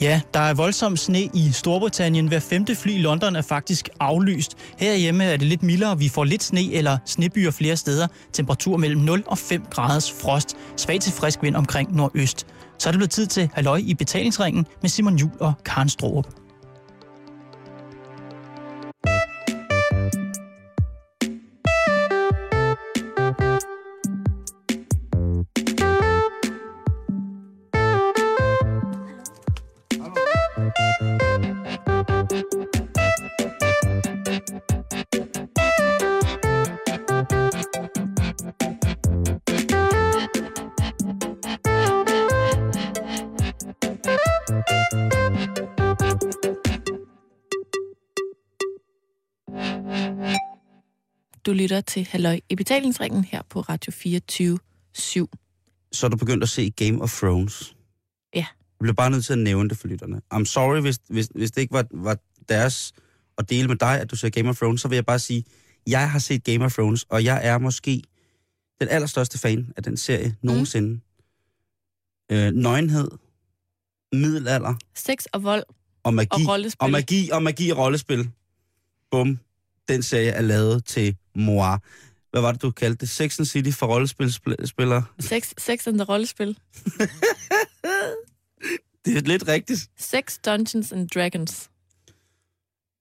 Ja, der er voldsom sne i Storbritannien. Hver femte fly i London er faktisk aflyst. Herhjemme er det lidt mildere. Vi får lidt sne eller snebyer flere steder. Temperatur mellem 0 og 5 graders frost. Svag til frisk vind omkring nordøst. Så er det blevet tid til halløj i betalingsringen med Simon Jul og Karen Strohrup. Lytter til Halløj i betalingsringen her på Radio 24 7. Så er du begyndt at se Game of Thrones. Ja. Jeg bliver bare nødt til at nævne det for lytterne. I'm sorry, hvis, hvis, hvis det ikke var, var deres at dele med dig, at du ser Game of Thrones, så vil jeg bare sige, jeg har set Game of Thrones, og jeg er måske den allerstørste fan af den serie nogensinde. Mm. Øh, nøgenhed, middelalder Sex og vold og magi. og rollespil. Og magi og magi og rollespil. Bum. Den serie er lavet til mor. Hvad var det, du kaldte det? Sex and City for rollespilspillere? Sex, sex and the rollespil. Det er lidt rigtigt. Sex, Dungeons and Dragons.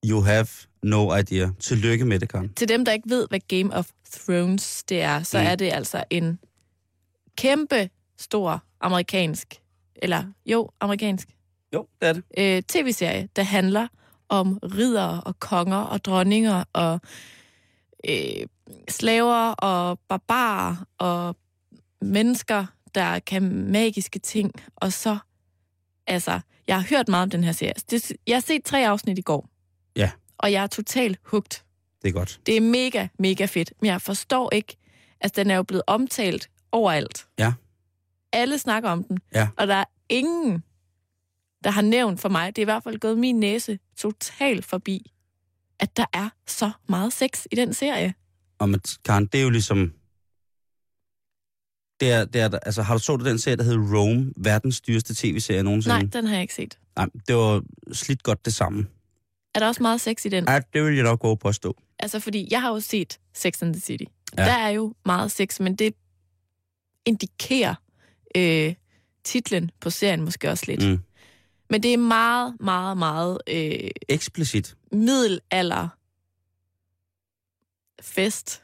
You have no idea. Tillykke med det, Karen. Til dem, der ikke ved, hvad Game of Thrones det er, så mm. er det altså en kæmpe stor amerikansk, eller jo, amerikansk Jo, det er det. øh, tv-serie, der handler om ridere og konger og dronninger og øh, slaver og barbarer og mennesker, der kan magiske ting. Og så, altså, jeg har hørt meget om den her serie. Det, jeg har set tre afsnit i går. Ja. Og jeg er totalt hugt. Det er godt. Det er mega, mega fedt. Men jeg forstår ikke, at den er jo blevet omtalt overalt. Ja. Alle snakker om den. Ja. Og der er ingen, der har nævnt for mig, det er i hvert fald gået min næse totalt forbi, at der er så meget sex i den serie. Og men, Karen, det er jo ligesom... Det er, det er, altså, har du så du den serie, der hedder Rome, verdens dyreste tv-serie nogensinde? Nej, den har jeg ikke set. Nej, det var slidt godt det samme. Er der også meget sex i den? Ja, det vil jeg nok gå på at stå. Altså, fordi jeg har jo set Sex and the City. Ja. Ja. Der er jo meget sex, men det indikerer øh, titlen på serien måske også lidt. Mm. Men det er meget, meget, meget øh, Eksplicit. middelalder fest.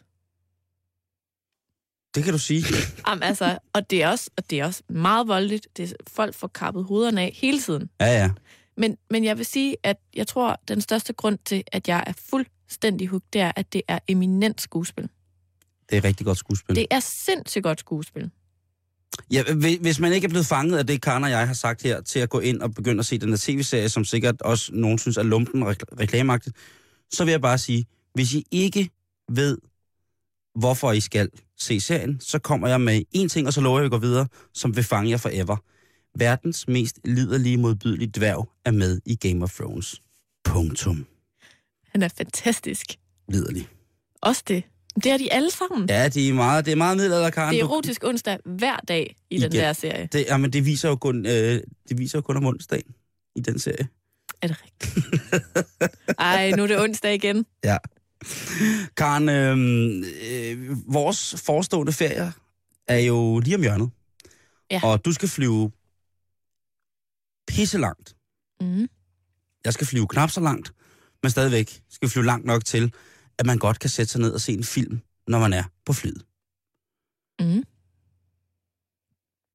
Det kan du sige. Jamen, altså, og, det er også, og det er også meget voldeligt. Det er, folk får kappet hovederne af hele tiden. Ja, ja. Men, men jeg vil sige, at jeg tror, at den største grund til, at jeg er fuldstændig hugt, det er, at det er eminent skuespil. Det er rigtig godt skuespil. Det er sindssygt godt skuespil. Ja, hvi- hvis man ikke er blevet fanget af det, Karen og jeg har sagt her, til at gå ind og begynde at se den her tv-serie, som sikkert også nogen synes er lumpen og reklameagtigt, så vil jeg bare sige, hvis I ikke ved, hvorfor I skal se serien, så kommer jeg med en ting, og så lover jeg, at vi går videre, som vil fange jer forever. Verdens mest liderlige modbydelige dværg er med i Game of Thrones. Punktum. Han er fantastisk. Liderlig. Også det. Det er de alle sammen. Ja, det er meget, det er meget middelalder, Karen. Det er erotisk onsdag hver dag i Igen. den der serie. Det, jamen, det viser jo kun, øh, det viser jo kun om onsdagen i den serie. Er det rigtigt? Ej, nu er det onsdag igen. Ja. Karen, øh, øh, vores forestående ferie er jo lige om hjørnet. Ja. Og du skal flyve pisse langt. Mm. Jeg skal flyve knap så langt, men stadigvæk skal vi flyve langt nok til, at man godt kan sætte sig ned og se en film, når man er på flyet. Mm.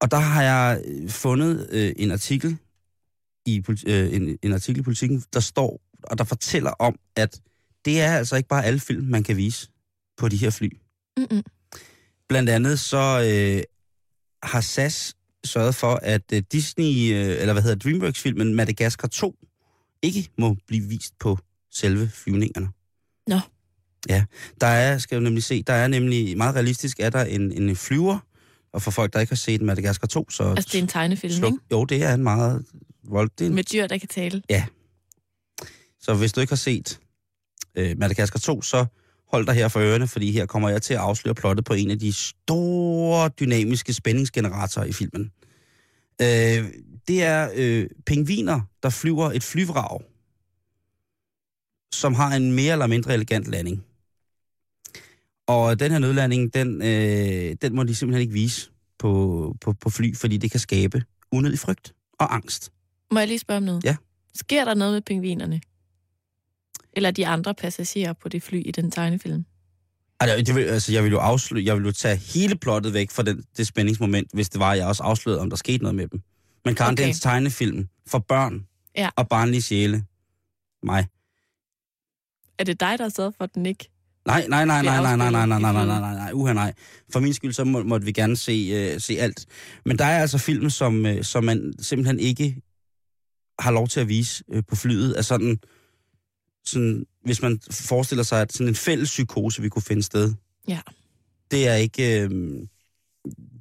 Og der har jeg øh, fundet øh, en artikel i øh, en, en artikel i politikken, der står og der fortæller om, at det er altså ikke bare alle film, man kan vise på de her fly. Mm-mm. Blandt andet så øh, har SAS sørget for, at øh, Disney, øh, eller hvad hedder DreamWorks-filmen Madagascar 2, ikke må blive vist på selve flyvningerne. Nå. Ja, der er, skal du nemlig se, der er nemlig, meget realistisk, er der en, en flyver, og for folk, der ikke har set Madagascar 2, så... Altså, det er en tegnefilm, sluk, ikke? Jo, det er en meget vold. Det er en, Med dyr, der kan tale. så hvis du ikke har set øh, Madagascar 2, så hold dig her for ørerne, fordi her kommer jeg til at afsløre plottet på en af de store dynamiske spændingsgeneratorer i filmen. Øh, det er øh, pingviner, der flyver et flyvrag, som har en mere eller mindre elegant landing. Og den her nødlanding, den, øh, den må de simpelthen ikke vise på, på, på fly, fordi det kan skabe unødig frygt og angst. Må jeg lige spørge om noget? Ja. Sker der noget med pingvinerne? Eller de andre passagerer på det fly i den tegnefilm? Altså, det vil, altså, jeg vil jo afsløre, jeg vil jo tage hele plottet væk fra den, det spændingsmoment, hvis det var, at jeg også afslørede, om der skete noget med dem. Men Karen, okay. det er en tegnefilm for børn Ja. og barnlige sjæle. Mig. Er det dig, der har sørget for, at den ikke... Nej, nej, nej, nej, nej, nej, nej, nej, nej, nej, nej, nej, nej, uha nej. For min skyld, så må, måtte vi gerne se, øh, se alt. Men der er altså film, som, øh, som man simpelthen ikke har lov til at vise øh, på flyet. Altså sådan, sådan, hvis man forestiller sig, at sådan en fælles psykose, vi kunne finde sted. Ja. Det er ikke, øh,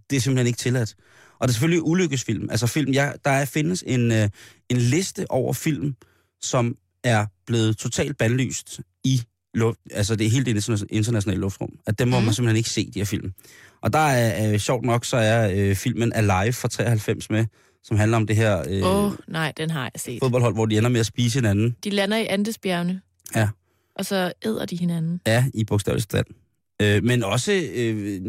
det er simpelthen ikke tilladt. Og det er selvfølgelig ulykkesfilm. Altså film, ja, der er, findes en, øh, en liste over film, som er blevet totalt bandlyst i luft, altså det er helt det internationale luftrum. At dem må Mhm. man simpelthen ikke se, de her film. Og der er, øh, sjovt nok, så er øh, filmen Alive fra 93 med, som handler om det her øh, Åh, oh, nej, den har jeg set. fodboldhold, hvor de ender med at spise hinanden. De lander i Andesbjergene. Ja. Og så æder de hinanden. Ja, i bogstavelig stand. Øh, men også øh,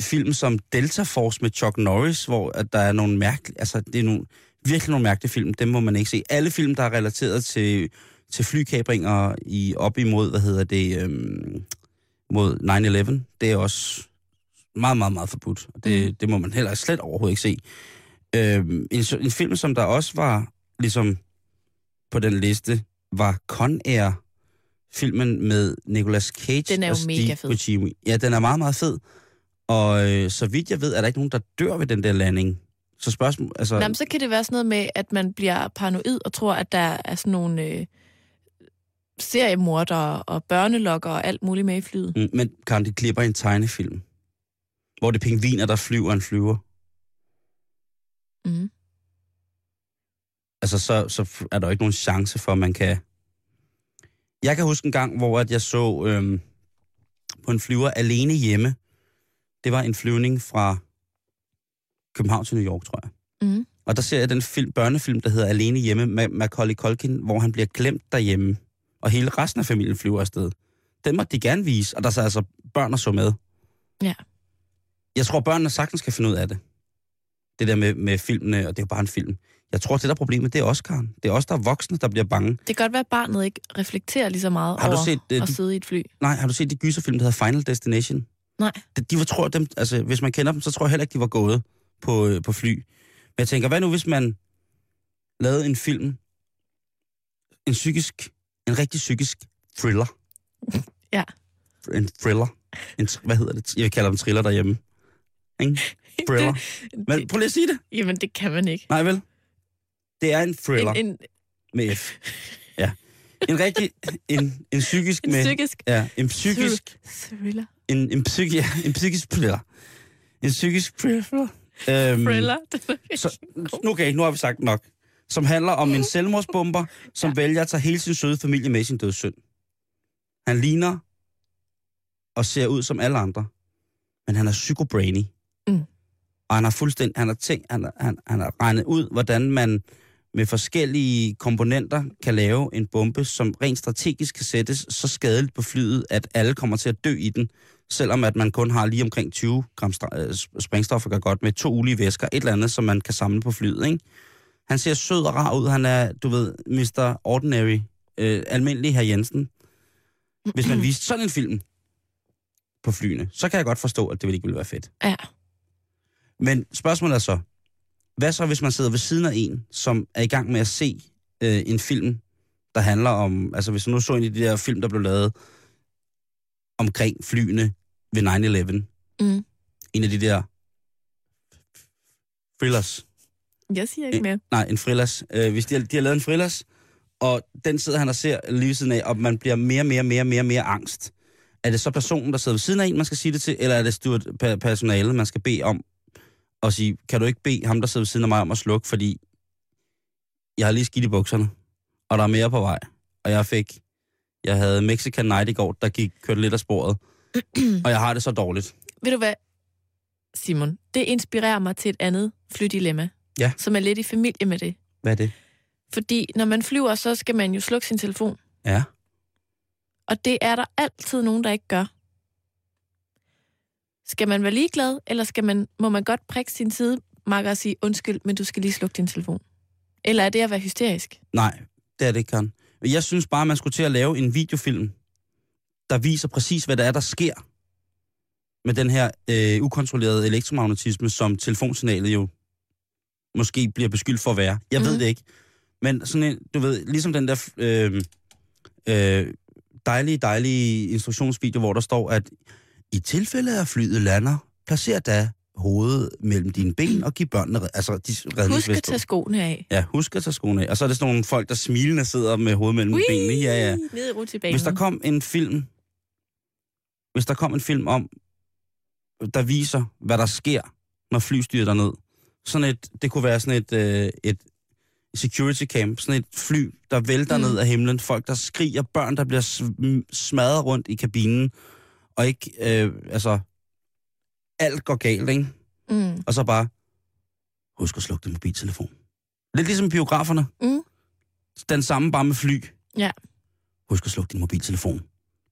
film som Delta Force med Chuck Norris, hvor at der er nogle mærkelige, altså det er nogle, virkelig nogle mærkelige film, dem må man ikke se. Alle film, der er relateret til, til flykabringer i, op imod, hvad hedder det, øhm, mod 9-11, det er også meget, meget, meget forbudt. Det, Mhm. det må man heller slet overhovedet ikke se. Øhm, en, en film, som der også var ligesom på den liste, var Con Air, filmen med Nicolas Cage Den er jo og Steve mega fed. Buscemi. Ja, den er meget, meget fed. Og øh, så vidt jeg ved, er der ikke nogen, der dør ved den der landing. Så spørgsmål, altså... Nå, men så kan det være sådan noget med, at man bliver paranoid og tror, at der er sådan nogle øh, seriemordere og børnelokker og alt muligt med i flyet. Mm, men kan de klipper en tegnefilm, hvor det er pingviner, der flyver en flyver. Mm. Altså, så, så er der jo ikke nogen chance for, at man kan... Jeg kan huske en gang, hvor at jeg så øhm, på en flyver alene hjemme. Det var en flyvning fra København til New York, tror jeg. Mm. Og der ser jeg den film, børnefilm, der hedder Alene Hjemme med Macaulay Culkin, hvor han bliver glemt derhjemme, og hele resten af familien flyver afsted. Den måtte de gerne vise, og der så altså børn og så med. Ja. Jeg tror, børnene sagtens kan finde ud af det. Det der med, med filmene, og det er jo bare en film. Jeg tror, det der er problemet, det er også, Karen. Det er også der er voksne, der bliver bange. Det kan godt være, at barnet ikke reflekterer lige så meget Har du over set, øh, at de- sidde i et fly. Nej, har du set de gyserfilm, der hedder Final Destination? Nej. De, de var, tror jeg, dem, altså, hvis man kender dem, så tror jeg heller ikke, de var gået på, øh, på fly. Men jeg tænker, hvad nu, hvis man lavede en film, en psykisk, en rigtig psykisk thriller? Ja. En thriller. En, hvad hedder det? Jeg kalder dem thriller derhjemme. Ikke? Thriller. Det, Men det, prøv lige at sige det. jamen, det kan man ikke. Nej vel? Det er en thriller En, en, med F. Ja. En rigtig, en, en psykisk en med... psykisk Ja, en psykisk thriller. en, en, psyki, ja, en psykisk thriller. En psykisk thriller. Øhm, Thriller. Så, nu okay, nu har vi sagt nok. Som handler om en selvmordsbomber, som ja. vælger at tage hele sin søde familie med sin dødssynd. Han ligner og ser ud som alle andre, men han er psykobrainy. Mm. Og han har fuldstændig, han har tænkt, han, han, han har regnet ud, hvordan man med forskellige komponenter kan lave en bombe, som rent strategisk kan sættes så skadeligt på flyet, at alle kommer til at dø i den, selvom at man kun har lige omkring 20 gram øh, sprængstoffer gør godt med to ulige væsker, et eller andet, som man kan samle på flyet, ikke? Han ser sød og rar ud. Han er, du ved, Mr. Ordinary, øh, almindelig herr Jensen. Hvis man viste sådan en film på flyene, så kan jeg godt forstå, at det ville ikke ville være fedt. Ja. Men spørgsmålet er så, hvad så hvis man sidder ved siden af en, som er i gang med at se øh, en film, der handler om, altså hvis du nu så en af de der film, der blev lavet omkring flyene ved 9-11, Mm. en af de der thrillers, Jeg siger ikke mere. nej, en thrillers, øh, hvis de har, de har lavet en thrillers, og den sidder han og ser lige siden af, og man bliver mere, mere, mere, mere, mere angst. Er det så personen, der sidder ved siden af en, man skal sige det til, eller er det steward pe- personalet, man skal bede om at sige, kan du ikke bede ham, der sidder ved siden af mig, om at slukke, fordi jeg har lige skidt i bukserne, og der er mere på vej. Og jeg fik, jeg havde Mexican Night i går, der gik, kørte lidt af sporet, og jeg har det så dårligt. Ved du hvad, Simon? Det inspirerer mig til et andet flydilemma. Ja. som er lidt i familie med det. Hvad er det? Fordi når man flyver, så skal man jo slukke sin telefon. Ja. Og det er der altid nogen, der ikke gør. Skal man være ligeglad, eller skal man, må man godt prikke sin side, makker og sige, undskyld, men du skal lige slukke din telefon? Eller er det at være hysterisk? Nej, det er det ikke, Karen. Jeg synes bare, man skulle til at lave en videofilm, der viser præcis, hvad der er, der sker med den her øh, ukontrollerede elektromagnetisme, som telefonsignalet jo måske bliver beskyldt for at være. Jeg mm. ved Mhm. det ikke. Men sådan en, du ved, ligesom den der øh, øh, dejlige, dejlige instruktionsvideo, hvor der står, at i tilfælde af flyet lander, placer da hovedet mellem dine ben og giv børnene, altså de Husk at tage skoene af. Ja, husk at tage skoene af. Og så er det sådan nogle folk, der smilende sidder med hovedet mellem Ui, benene. Ja, ja. Ned. Hvis der kom en film, hvis der kom en film om, der viser, hvad der sker, når fly styrer ned. Sådan et, det kunne være sådan et, øh, et security camp, sådan et fly, der vælter Mm. ned af himlen, folk, der skriger, børn, der bliver sm- smadret rundt i kabinen, og ikke, øh, altså, alt går galt, ikke? Mm. Og så bare, husk at slukke din mobiltelefon. Lidt ligesom biograferne. Mm. Den samme bare med fly. Ja. Husk at slukke din mobiltelefon.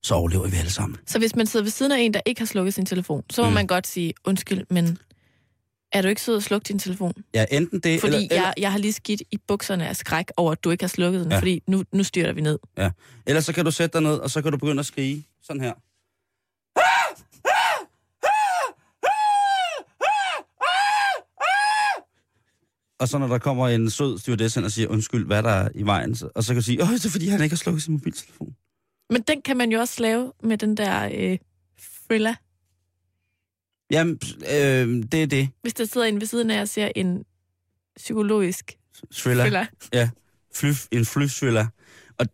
Så overlever vi alle sammen. Så hvis man sidder ved siden af en, der ikke har slukket sin telefon, så må Mm. man godt sige, undskyld, men er du ikke sød at slukke din telefon? Ja, enten det, Fordi eller, eller, jeg, jeg har lige skidt i bukserne af skræk over, at du ikke har slukket den, Ja. ja. fordi nu, nu styrter vi ned. eller så kan du sætte dig ned, og så kan du begynde at skrige sådan her. Og så når der kommer en sød stewardess hen og siger, undskyld, hvad der er i vejen, så- og så kan du sige, åh, det er fordi, han ikke har slukket sin mobiltelefon. Men den kan man jo også lave med den der øh, thriller. Jamen, øh, det er det. Hvis der sidder en ved siden af og ser en psykologisk Thriller. thriller. fly, en flythriller. Og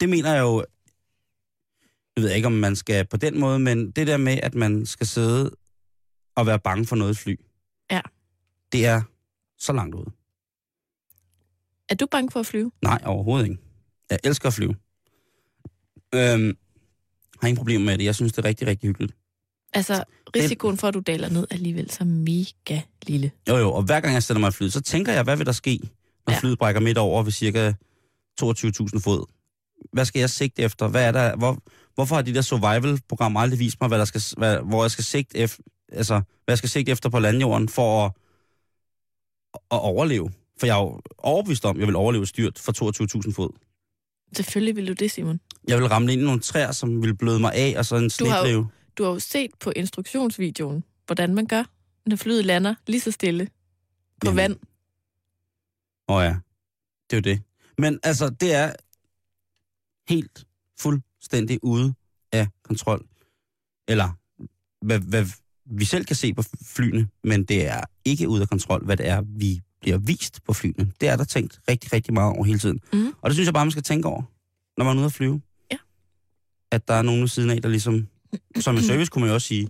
det mener jeg jo, jeg ved ikke, om man skal på den måde, men det der med, at man skal sidde og være bange for noget fly. Ja. Det er så langt ude. Er du bange for at flyve? Nej, overhovedet ikke. Jeg elsker at flyve. Øhm, har ingen problemer med det. Jeg synes, det er rigtig, rigtig hyggeligt. Altså, risikoen for, at du daler ned, er alligevel så mega lille. Jo, jo, og hver gang jeg sætter mig i flyet, så tænker jeg, hvad vil der ske, når Ja. flyet brækker midt over ved cirka 22.000 fod? Hvad skal jeg sigte efter? Hvad er der, hvor, hvorfor har de der survival-programmer aldrig vist mig, hvad der skal, hvad, hvor jeg skal sigte efter, altså, hvad jeg skal sigte efter på landjorden for at, at overleve? For jeg er jo overbevist om, at jeg vil overleve styrt for 22.000 fod. Selvfølgelig vil du det, Simon. Jeg vil ramme ind i nogle træer, som vil bløde mig af, og så en snedrive. Du har jo set på instruktionsvideoen, hvordan man gør, når flyet lander lige så stille på Jamen. vand. Åh oh ja, det er jo det. Men altså, det er helt fuldstændig ude af kontrol. Eller hvad, hvad vi selv kan se på flyene, men det er ikke ude af kontrol, hvad det er, vi bliver vist på flyene. Det er der tænkt rigtig, rigtig meget over hele tiden. Mhm. Og det synes jeg bare, man skal tænke over, når man er ude at flyve. Ja. At der er nogen ved siden af, der ligesom... Som en service kunne man jo også sige.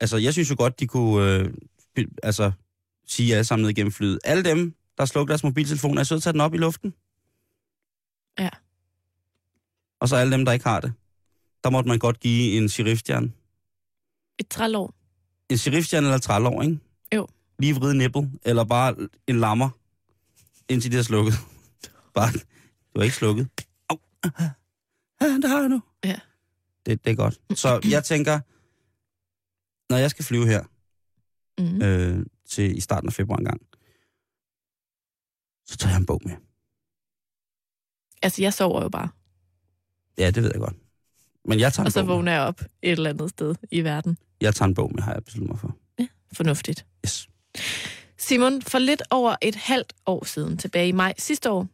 Altså, jeg synes jo godt, de kunne øh, altså, sige alle sammen ned igennem flyet. Alle dem, der slukker deres mobiltelefon, er sødt at tage den op i luften. Ja. Og så alle dem, der ikke har det. Der måtte man godt give en sheriffstjerne. Et trælår. En sheriffstjerne eller et trælår, ikke? Jo. Lige vride nippel, eller bare en lammer, indtil det er slukket. Bare, det var ikke slukket. Au. Ja, det har jeg nu. Ja. Det, det er godt. Så jeg tænker, når jeg skal flyve her, Mm. øh, til i starten af februar engang, så tager jeg en bog med. Altså, jeg sover jo bare. Ja, det ved jeg godt. Men jeg tager en Og så vågner jeg op et eller andet sted i verden. Jeg tager en bog med, har jeg besluttet mig for. Fornuftigt. Yes. Simon, for lidt over et halvt år siden, tilbage i maj sidste år,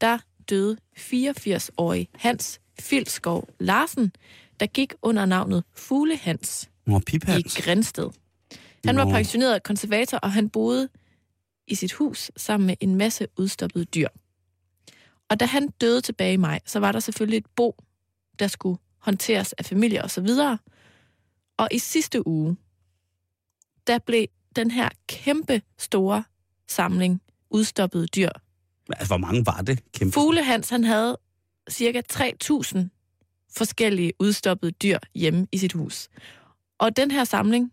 der døde 84-årig Hans Filskov Larsen, der gik under navnet Fugle Hans Nå, i piphans. Grænsted. Han var pensioneret konservator, og han boede i sit hus sammen med en masse udstoppede dyr. Og da han døde tilbage i maj, så var der selvfølgelig et bo, der skulle håndteres af familie og så videre. Og i sidste uge, der blev den her kæmpe store samling udstoppede dyr. Altså, hvor mange var det? Kæmpe. Fugle Hans, han havde cirka 3.000 forskellige udstoppede dyr hjemme i sit hus. Og den her samling,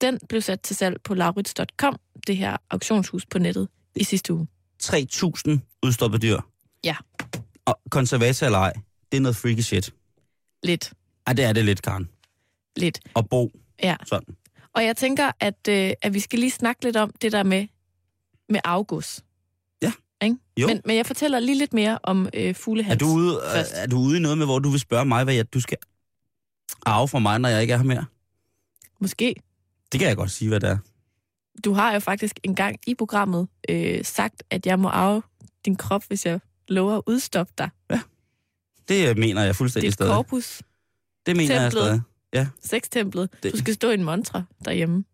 Den blev sat til salg på laurits.com, det her auktionshus på nettet, i sidste uge. 3.000 udstoppede dyr. Ja. Og konservator eller ej, det er noget freaky shit. Lidt. Ej, det er det lidt, Karen. Lidt. Og bo Ja. sådan. Og jeg tænker, at, øh, at vi skal lige snakke lidt om det der med, med August. Ja. Ikke? Jo. Men, men jeg fortæller lige lidt mere om øh, fuglehans. Er du, ude, først. er du ude i noget med, hvor du vil spørge mig, hvad jeg, du skal arve fra mig, når jeg ikke er her mere? Måske. Det kan jeg godt sige, hvad det er. Du har jo faktisk engang i programmet øh, sagt, at jeg må arve din krop, hvis jeg lover at udstoppe dig. Det øh, mener jeg fuldstændig Dit stadig. korpus, Det mener jeg templet. stadig. sextemplet. Det- Du skal stå i en mantra derhjemme.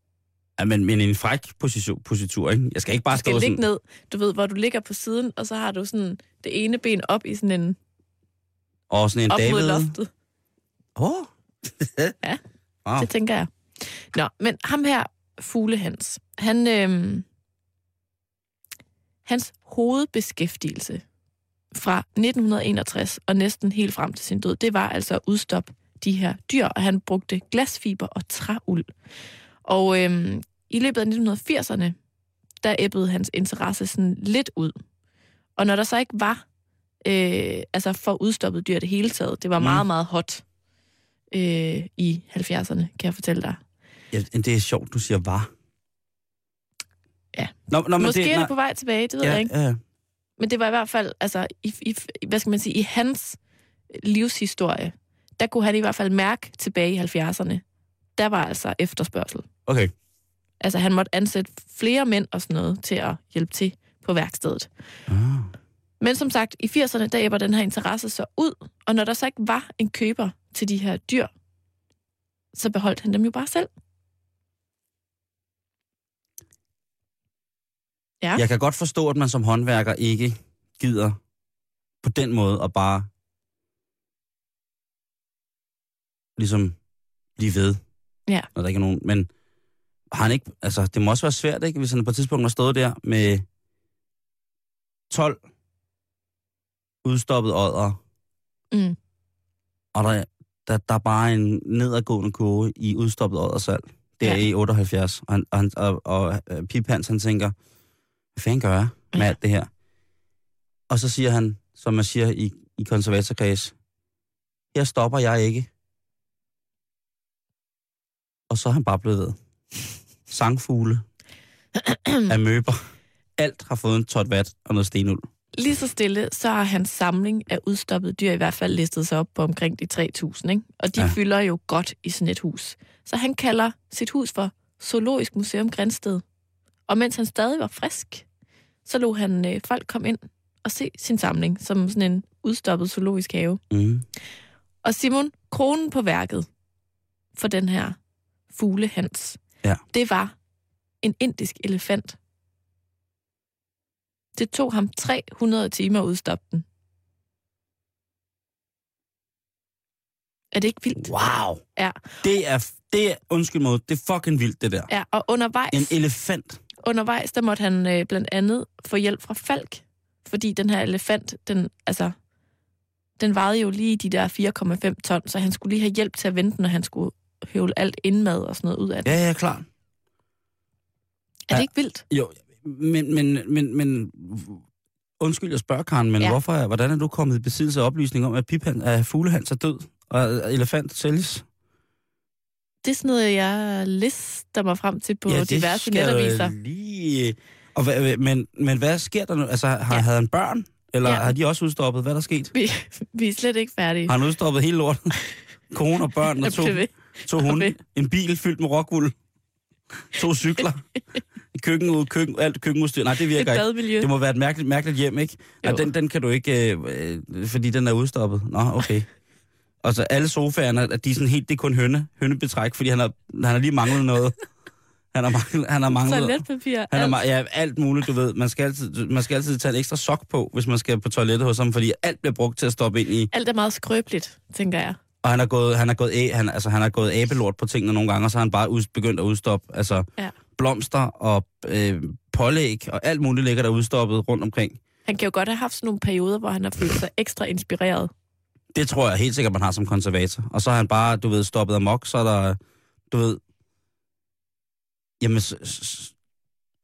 Ja, men, men en fræk position, positur, ikke? Jeg skal ikke bare Du skal stå ligge sådan... ned, du ved, hvor du ligger på siden, og så har du sådan det ene ben op i sådan en Og sådan en op mod David... loftet. Åh! Oh. Ja. Wow. Det tænker jeg. Nå, men ham her, Fuglehans, han, øhm, hans hovedbeskæftigelse fra 1961 og næsten helt frem til sin død, det var altså at udstoppe de her dyr, og han brugte glasfiber og træuld. Og øhm, i løbet af 1980'erne, der æbbede hans interesse sådan lidt ud. Og når der så ikke var øh, altså for udstoppet dyr det hele taget, det var Mm. meget, meget hot øh, i 70'erne, kan jeg fortælle dig. Ja, det er sjovt, du siger var. Ja. Nå, nå, men Måske det, er det på vej tilbage, det ved ja, jeg ikke. Ja, Men det var i hvert fald, altså, i, i, hvad skal man sige, i hans livshistorie, der kunne han i hvert fald mærke tilbage i 70'erne, der var altså efterspørgsel. Okay. Altså, han måtte ansætte flere mænd og sådan noget til at hjælpe til på værkstedet. Ah. Men som sagt, i 80'erne, der æbber den her interesse så ud, og når der så ikke var en køber til de her dyr, så beholdt han dem jo bare selv. Ja. Jeg kan godt forstå, at man som håndværker ikke gider på den måde at bare ligesom blive ved. Ja. Når der ikke er nogen. Men har han ikke, altså, det må også være svært, ikke? Hvis han på et tidspunkt har stået der med 12 udstoppet ådder, Mm. og der, der, der er bare en nedadgående kurve i udstoppet åddersalg. Det er Ja. i 78. Og, han, og, han, og, og øh, Pip Hans, han tænker, hvad fanden gør jeg med Ja. alt det her? Og så siger han, som man siger i, i konservatorkreds, her stopper jeg ikke. Og så er han bare blevet ved. Sangfugle, amøber, alt har fået en tot vat og noget stenuld. Lige så stille, så har hans samling af udstoppede dyr i hvert fald listet sig op på omkring de 3.000, ikke? Og de Ja. fylder jo godt i sådan et hus. Så han kalder sit hus for Zoologisk Museum Grænsted. Og mens han stadig var frisk, så lå han øh, folk komme ind og se sin samling som sådan en udstoppet zoologisk have. Mm. Og Simon, kronen på værket for den her fuglehans, Ja. det var en indisk elefant. Det tog ham 300 timer at udstoppe den. Er det ikke vildt? Wow! Ja. Det er, det er, undskyld mig, det er fucking vildt, det der. Ja, og undervejs, En elefant. undervejs der måtte han øh, blandt andet få hjælp fra Falk, fordi den her elefant, den, altså, den vejede jo lige de der 4,5 ton, så han skulle lige have hjælp til at vente, når han skulle høvle alt indmad og sådan noget ud af det. Ja, ja, klart. Er det ikke vildt? Jo, men, men, men, men undskyld, jeg spørger, Karen, men ja. Hvorfor, er- hvordan er du kommet i besiddelse af oplysning om, at, Pipan, at fuglehans er død, og at elefant sælges? Det er sådan noget, jeg lister mig frem til på ja, diverse netaviser. Lige... Og hvad, men, men hvad sker der nu? Altså, har, ja. Havde han børn? Eller ja. Har de også udstoppet? Hvad er der sket? Vi, vi er slet ikke færdige. Har han udstoppet hele lorten? Kone og børn og to. To hunde? ved. En bil fyldt med rockwool? To cykler? Et køkken ud, køkken, alt køkkenudstyr? Nej, det Et virker ikke. badmiljø. Det må være et mærkeligt, mærkeligt hjem, ikke? Jo. den, den kan du ikke, øh, øh, fordi den er udstoppet. Nå, okay. Og så alle sofaerne, de er sådan helt, det er kun hønne, hønnebetræk, fordi han har, han har lige manglet noget. Han har manglet, han har manglet, Toiletpapir. han har, alt. ma- ja, alt muligt, du ved. Man skal, altid, man skal altid tage en ekstra sok på, hvis man skal på toilettet hos ham, fordi alt bliver brugt til at stoppe ind i. alt er meget skrøbeligt, tænker jeg. Og han har gået, han har gået, æ, han, altså, han har gået abelort på tingene nogle gange, og så har han bare ud, begyndt at udstoppe. Altså, Ja. blomster og øh, pålæg og alt muligt ligger der udstoppet rundt omkring. Han kan jo godt have haft sådan nogle perioder, hvor han har følt sig ekstra inspireret. Det tror jeg helt sikkert, man har som konservator. Og så har han bare, du ved, stoppet amok, så er der, du ved, Jamen,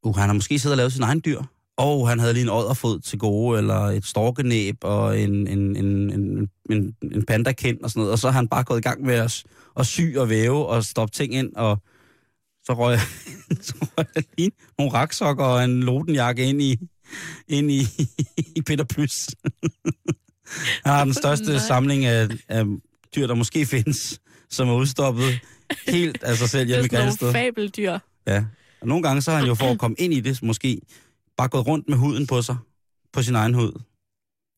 uh, han har måske siddet og lavet sin egen dyr. Og han havde lige en odderfod til gode, eller et storkenæb, og en, en, en, en, en, en pandakind og sådan noget. Og så har han bare gået i gang med at, at sy og væve og stoppe ting ind, og så røg, så røg jeg lige nogle raksokker og en lodenjakke ind i, ind i, i Peter Plys. Han har den største Nej. samling af, af dyr, der måske findes, som er udstoppet helt af sig selv Det er hjemme i sådan nogle Grænsted. fabeldyr. Ja. Og nogle gange så har han jo for at komme ind i det, måske bare gået rundt med huden på sig, på sin egen hud.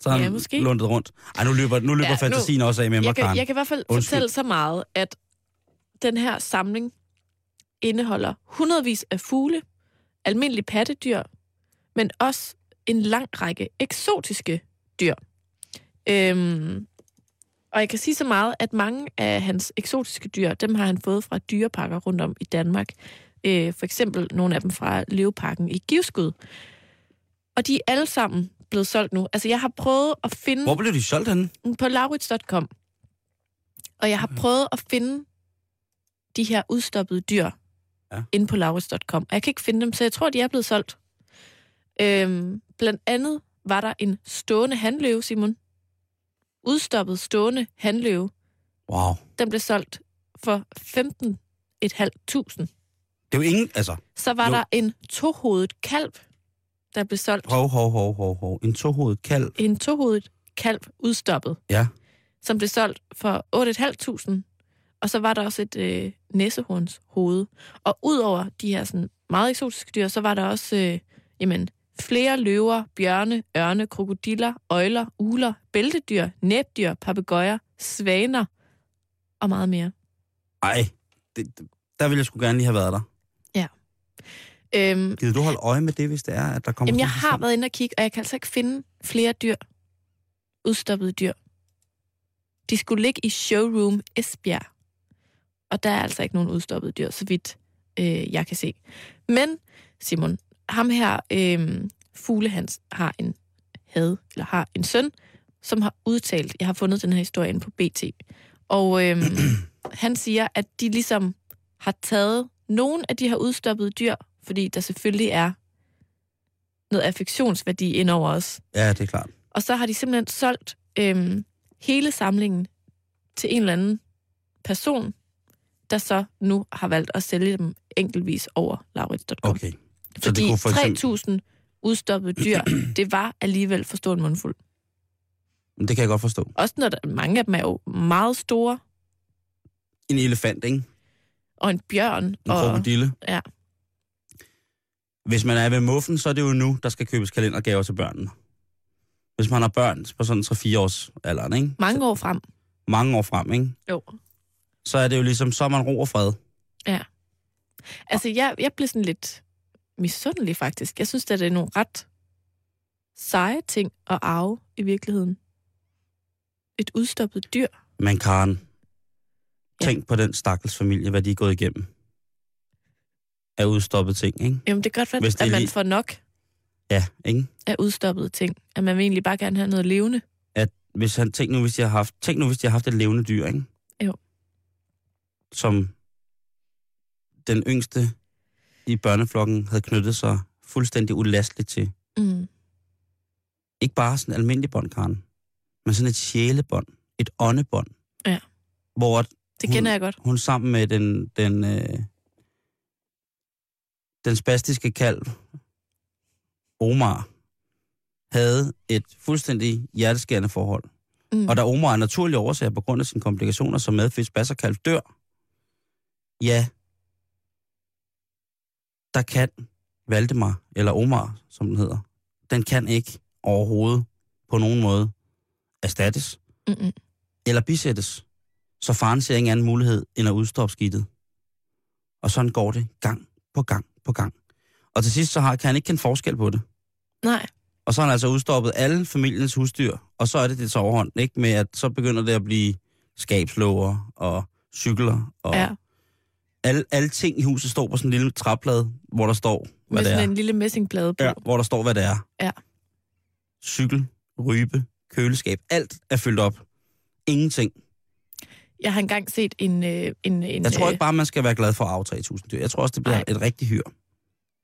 Så har Ja, han måske. lundet rundt. Ej, nu løber, nu løber Ja, ja, nu- fantasien også af med mig, Jeg kan, jeg kan i hvert fald Undskyld. fortælle så meget, at den her samling indeholder hundredvis af fugle, almindelige pattedyr, men også en lang række eksotiske dyr. Øhm, og jeg kan sige så meget, at mange af hans eksotiske dyr, dem har han fået fra dyreparker rundt om i Danmark. Øh, for eksempel nogle af dem fra Leveparken i Givskud. Og de er alle sammen blevet solgt nu. Altså, jeg har prøvet at finde Hvor blev de solgt henne? på laurits.com. Og jeg har prøvet at finde de her udstoppede dyr ja. inde på laurits.com. Og jeg kan ikke finde dem, så jeg tror, de er blevet solgt. Øhm, blandt andet var der en stående handløve, Simon. Udstoppet stående handløve. Wow. Den blev solgt for 15.500. Det er jo ingen, altså, Så var Jo. der en tohovedet kalv, der blev solgt. hov, hov, hov, hov, hov. En tohovedet kalv. En tohovedet kalv udstoppet. Ja. som blev solgt for 8.500. Og så var der også et øh, næsehorns hoved. Og udover de her sådan, meget eksotiske dyr, så var der også øh, jamen, flere løver, bjørne, ørne, krokodiller, øjler, uler, bæltedyr, næbdyr, papegøjer, svaner og meget mere. Ej, det, der ville jeg sgu gerne lige have været der. Øhm, Gider du holde øje med det, hvis det er, at der kommer... jamen, jeg har været inde og kigge, og jeg kan altså ikke finde flere dyr. Udstoppede dyr. De skulle ligge i Showroom Esbjerg. Og der er altså ikke nogen udstoppede dyr, så vidt øh, jeg kan se. Men, Simon, ham her, øh, Fuglehans, har en had, eller har en søn, som har udtalt, jeg har fundet den her historie inde på BT, og øh, han siger, at de ligesom har taget nogle af de her udstoppede dyr, fordi der selvfølgelig er noget affektionsværdi ind over os. Ja, det er klart. Og så har de simpelthen solgt øhm, hele samlingen til en eller anden person, der så nu har valgt at sælge dem enkeltvis over laurits.com. Okay. Så Fordi det for eksempel... 3.000 udstoppede dyr, det var alligevel for stor en mundfuld. Det kan jeg godt forstå. Også når der, mange af dem er jo meget store, En elefant, ikke? Og en bjørn. En og, krokodille. Ja. Hvis man er ved muffen, så er det jo nu, der skal købes kalendergaver til børnene. Hvis man har børn på sådan 3-4 års alderen, ikke? Mange år frem. Mange år frem, ikke? Jo. Så er det jo ligesom, så er man ro og fred. Altså, jeg, jeg blev sådan lidt misundelig, faktisk. Jeg synes, at det er nogle ret seje ting at arve i virkeligheden. Et udstoppet dyr. Men Karen, Ja. tænk på den stakkels familie, hvad de er gået igennem. Af udstoppet ting, ikke? Jamen, det kan godt være, er at man lige- får nok Ja, ikke? af udstoppede ting. At man vil egentlig bare gerne have noget levende. At hvis han, tænk nu, hvis de har haft, tænk nu, hvis de har haft et levende dyr, ikke? Jo. Som den yngste i børneflokken havde knyttet sig fuldstændig ulasteligt til. Mm. Ikke bare sådan en almindelig bånd, Karen, men sådan et sjælebånd, et åndebånd. Ja. Hvor Det Hun- kender jeg godt. hun sammen med den, den, øh, den spastiske kalv, Omar, havde et fuldstændig hjerteskærende forhold. Mm. Og da Omar af naturlige årsager på grund af sine komplikationer, som medfødt spasserkalv dør, ja, der kan Valdemar, eller Omar, som den hedder, den kan ikke overhovedet på nogen måde erstattes Mm-mm. eller bisættes. Så faren ser ingen anden mulighed end at udstoppe skidtet. Og sådan går det gang på gang på gang. Og til sidst så har, kan han ikke kende forskel på det. Nej. Og så har han altså udstoppet alle familiens husdyr, og så er det det til overhånd, ikke? Med at så begynder det at blive skabslåger og cykler, og Ja. alle, alle ting i huset står på sådan en lille træplade, hvor der står, hvad Med det sådan er. en lille messingplade på. Ja, hvor der står, hvad det er. Ja. Cykel, rybe, køleskab, alt er fyldt op. Ingenting. Jeg har engang set en... Øh, en, en Jeg tror øh, ikke bare, man skal være glad for at aftage 1000 dyr. Jeg tror også, det bliver Nej. et rigtigt hyr.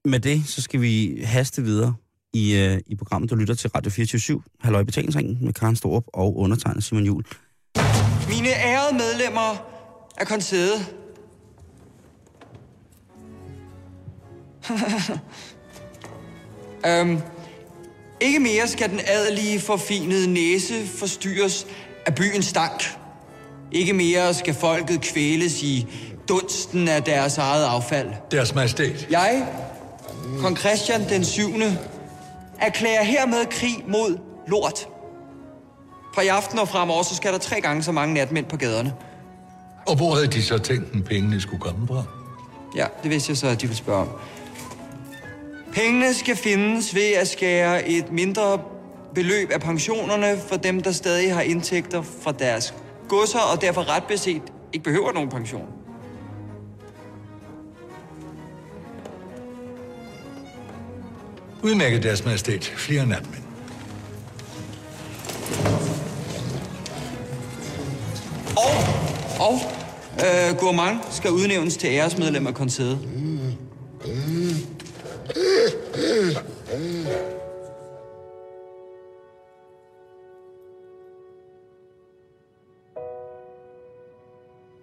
Med det, så skal vi haste videre i, øh, i programmet. Du lytter til Radio 24 Halløj Betalingsringen med Karen Storup og undertegnet Simon Jul. Mine ærede medlemmer af konsedet. øhm, ikke mere skal den adelige forfinede næse forstyrres af byens stank. Ikke mere skal folket kvæles i dunsten af deres eget affald. Deres majestæt. Jeg, kong Christian den 7., erklærer hermed krig mod lort. Fra i aften og fremover, så skal der tre gange så mange natmænd på gaderne. Og hvor havde de så tænkt, at pengene skulle komme fra? Ja, det vidste jeg så, at de ville spørge om. Pengene skal findes ved at skære et mindre beløb af pensionerne for dem, der stadig har indtægter fra deres godser, og derfor ret beset ikke behøver nogen pension. Udmærket deres majestæt. Flere natmænd. Og, og øh, Gourmand skal udnævnes til æresmedlem af konsedet.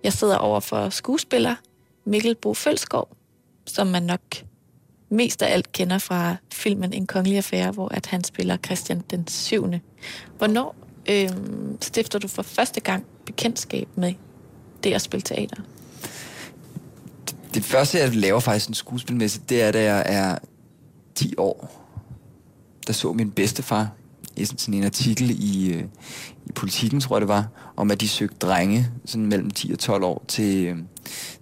Jeg sidder over for skuespiller Mikkel Bo Følskov, som man nok mest af alt kender fra filmen En kongelig affære, hvor at han spiller Christian den 7. Hvornår øh, stifter du for første gang bekendtskab med det at spille teater? Det første, jeg laver faktisk en skuespilmæssigt, det er, da jeg er 10 år. Der så min bedstefar i sådan en artikel i, øh, i Politiken, tror jeg det var, om at de søgte drenge sådan mellem 10 og 12 år til, øh,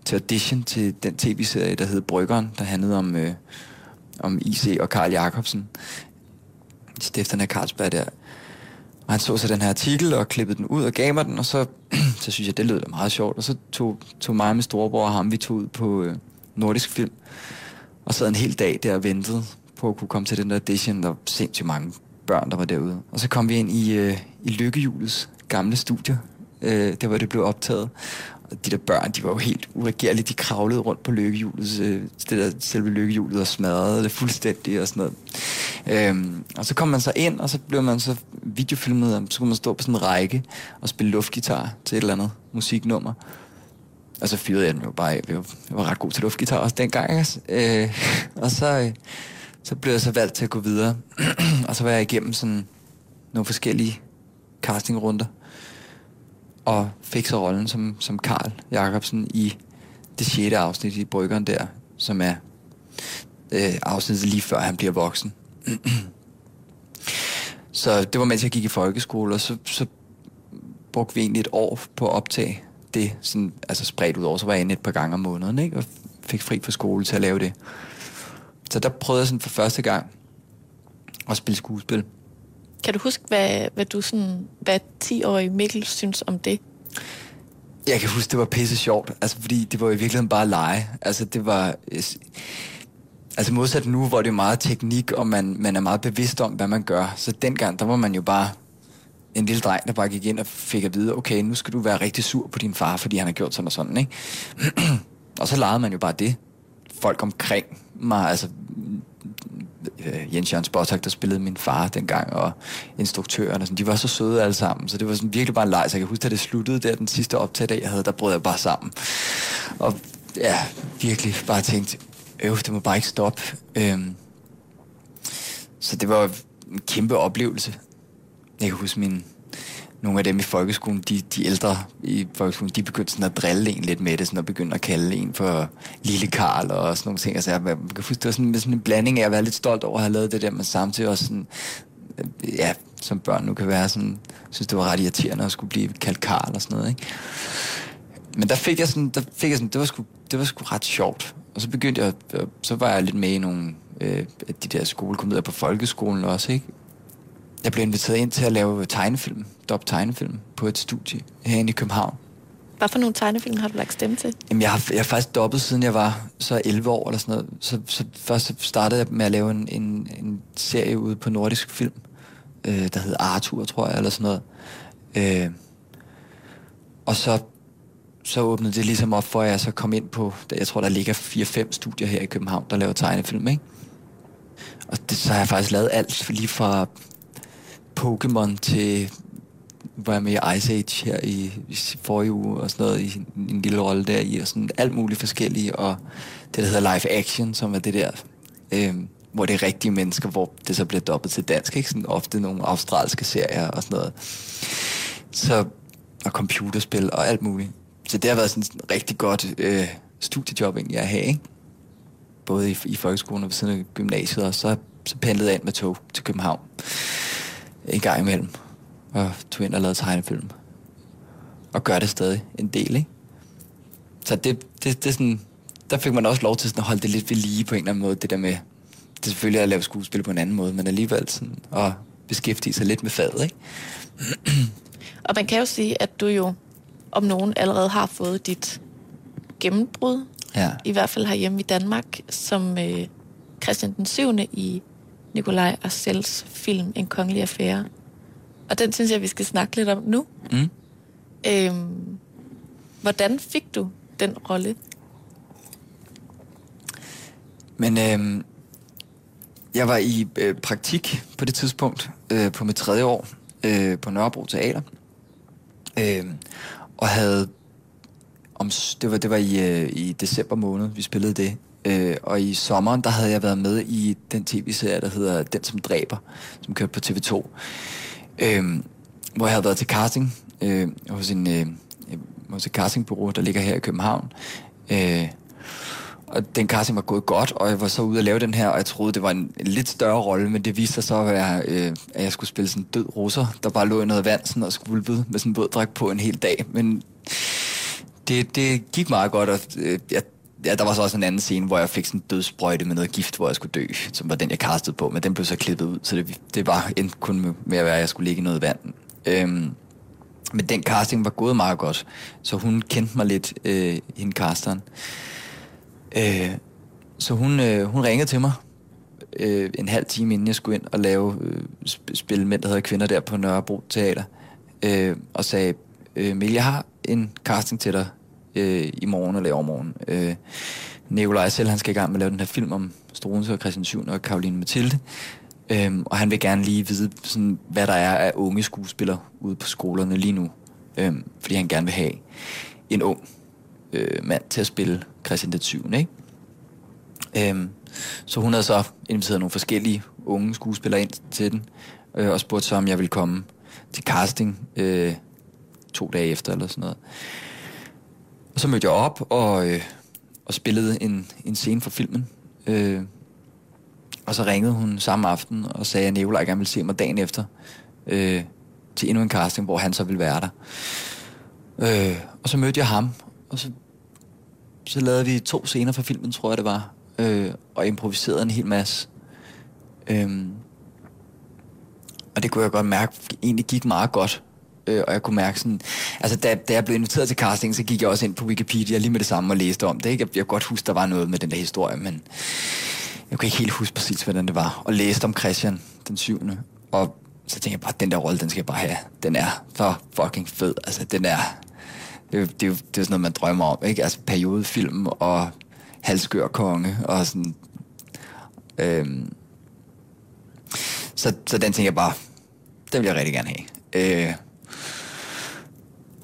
til audition til den tv-serie, der hed Bryggeren, der handlede om, øh, om IC og Karl Jacobsen. stifteren af Carlsberg der. Og han så så den her artikel og klippede den ud og gav mig den, og så, så synes jeg, det lød da meget sjovt. Og så tog, tog mig med storebror og ham, vi tog ud på øh, nordisk film, og sad en hel dag der og ventede på at kunne komme til den der audition. Der var sindssygt mange børn, der var derude. Og så kom vi ind i, øh, i Lykkehjulets gamle studie, øh, der hvor det blev optaget. Og de der børn, de var jo helt uregerlige. De kravlede rundt på lykkehjulet, øh, det der selve lykkehjulet og smadrede det fuldstændig og sådan noget. Øhm, og så kom man så ind, og så blev man så videofilmet, og så kunne man stå på sådan en række og spille luftgitar til et eller andet musiknummer. Og så fyrede jeg den jo bare af. Jeg var, jeg var ret god til luftgitar også dengang. Altså. Øh, og så, øh, så blev jeg så valgt til at gå videre. og så var jeg igennem sådan nogle forskellige castingrunder. Og fik så rollen som, som Karl Jacobsen i det sjette afsnit i Bryggeren der, som er øh, afsnittet lige før han bliver voksen. så det var mens jeg gik i folkeskole, og så, så brugte vi egentlig et år på at optage det, sådan, altså spredt ud over, så var jeg inde et par gange om måneden, ikke? og fik fri fra skole til at lave det. Så der prøvede jeg sådan for første gang at spille skuespil. Kan du huske, hvad, hvad du sådan, hvad 10-årig Mikkel synes om det? Jeg kan huske, det var pisse sjovt, altså fordi det var i virkeligheden bare lege. Altså det var... Altså modsat nu, hvor det er meget teknik, og man, man er meget bevidst om, hvad man gør. Så dengang, der var man jo bare en lille dreng, der bare gik ind og fik at vide, okay, nu skal du være rigtig sur på din far, fordi han har gjort sådan og sådan, ikke? og så legede man jo bare det. Folk omkring mig, altså øh, Jens Jørgens Spottak, der spillede min far dengang, og instruktøren, sådan, de var så søde alle sammen, så det var sådan virkelig bare en leg, så jeg kan huske, da det sluttede der, den sidste optag, jeg havde, der brød jeg bare sammen. Og ja, virkelig bare tænkt, øv, det må bare ikke stoppe. Øhm, så det var en kæmpe oplevelse. Jeg kan huske min, nogle af dem i folkeskolen, de, de ældre i folkeskolen, de begyndte sådan at drille en lidt med det, sådan at begynde at kalde en for Lille Karl og sådan nogle ting. Altså, jeg, man kan huske, det var sådan, sådan en blanding af at være lidt stolt over at have lavet det der, men samtidig også sådan, øh, ja, som børn nu kan være sådan, synes det var ret irriterende at skulle blive kaldt Karl og sådan noget, ikke? Men der fik jeg sådan, der fik jeg sådan, det var sgu, det var sgu ret sjovt. Og så begyndte jeg, så var jeg lidt med i nogle øh, de der skolekomedier på folkeskolen også, ikke? Jeg blev inviteret ind til at lave tegnefilm, dop tegnefilm, på et studie herinde i København. Hvad for nogle tegnefilm har du lagt stemme til? Jamen, jeg har, jeg har faktisk dobbelt, siden jeg var så 11 år eller sådan noget. Så, så først startede jeg med at lave en, en, en serie ude på Nordisk Film, øh, der hed Arthur, tror jeg, eller sådan noget. Øh, og så så åbnede det ligesom op for, at jeg så kom ind på, jeg tror, der ligger 4-5 studier her i København, der laver tegnefilm, ikke? Og det, så har jeg faktisk lavet alt, lige fra Pokémon til var jeg med i Ice Age her i, i forrige uge og sådan noget, i en, en lille rolle der i, og sådan alt muligt forskellige, og det, der hedder live action, som er det der, øh, hvor det er rigtige mennesker, hvor det så bliver dobbelt til dansk, ikke? Sådan ofte nogle australske serier og sådan noget. Så, og computerspil og alt muligt. Så det har været sådan et rigtig godt øh, studiejob egentlig at have, ikke? Både i, i folkeskolen og ved siden af gymnasiet, og så, så pendlede jeg ind med tog til København en gang imellem og tog ind og lavede tegnefilm. Og gør det stadig en del, ikke? Så det, det, det er sådan, der fik man også lov til sådan at holde det lidt ved lige på en eller anden måde, det der med, det er selvfølgelig at lave skuespil på en anden måde, men alligevel sådan at beskæftige sig lidt med faget, ikke? Og man kan jo sige, at du jo om nogen allerede har fået dit gennembrud, Ja. i hvert fald herhjemme i Danmark, som øh, Christian den 7. i Nikolaj Arcels film En kongelig affære. Og den synes jeg, vi skal snakke lidt om nu. Mm. Øhm, hvordan fik du den rolle? Men øhm, jeg var i øh, praktik på det tidspunkt, øh, på mit tredje år, øh, på Nørrebro Teater. Øh, og havde, om, det var, det var i, øh, i december måned, vi spillede det. Øh, og i sommeren, der havde jeg været med i den tv-serie, der hedder Den, som dræber, som kørte på TV2. Øh, hvor jeg havde været til casting øh, hos, en, øh, øh, hos et castingbureau, der ligger her i København. Øh, og den casting var gået godt, og jeg var så ude at lave den her, og jeg troede, det var en, lidt større rolle, men det viste sig så at jeg, øh, at jeg skulle spille sådan en død russer, der bare lå i noget vand sådan, og skvulpede med sådan en våddragt på en hel dag. Men det, det gik meget godt, og øh, jeg, ja, der var så også en anden scene, hvor jeg fik sådan en dødsprøjte med noget gift, hvor jeg skulle dø, som var den, jeg kastede på, men den blev så klippet ud, så det, det var endte kun med, at være, at jeg skulle ligge i noget vand. Øhm, men den casting var gået meget godt, så hun kendte mig lidt, øh, hende casteren. Øh, så hun, øh, hun ringede til mig øh, en halv time inden jeg skulle ind og lave øh, sp- spille mænd, der hedder kvinder der på Nørrebro Teater. Øh, og sagde, øh, Mille, jeg har en casting til dig øh, i morgen eller i overmorgen. Øh, Nikolaj selv, han skal i gang med at lave den her film om Struense og Christian 7. og Karoline Mathilde. Øhm, og han vil gerne lige vide, sådan, hvad der er af unge skuespillere ude på skolerne lige nu. Øhm, fordi han gerne vil have en ung øh, mand til at spille Christian den 7. Ikke? Øhm, så hun havde så inviteret nogle forskellige unge skuespillere ind til den, øh, og spurgte så, om jeg ville komme til casting øh, to dage efter eller sådan noget. Så mødte jeg op og, øh, og spillede en, en scene for filmen. Øh, og så ringede hun samme aften og sagde, at Nicolaj gerne ville se mig dagen efter øh, til endnu en casting, hvor han så ville være der. Øh, og så mødte jeg ham, og så, så lavede vi to scener fra filmen, tror jeg det var, øh, og improviserede en hel masse. Øh, og det kunne jeg godt mærke, egentlig gik meget godt. Øh, og jeg kunne mærke sådan... Altså, da, da jeg blev inviteret til casting, så gik jeg også ind på Wikipedia lige med det samme og læste om det. Ikke? Jeg, jeg kunne godt huske, der var noget med den der historie, men jeg kan ikke helt huske præcis, hvordan det var. Og læste om Christian den syvende. Og så tænkte jeg bare, den der rolle, den skal jeg bare have. Den er så fucking fed. Altså, den er... Det, er jo- det, er jo- det er sådan noget, man drømmer om, ikke? Altså, periodefilm og halskør konge og sådan... Øhm, så, så den tænker jeg bare, den vil jeg rigtig gerne have. Øh,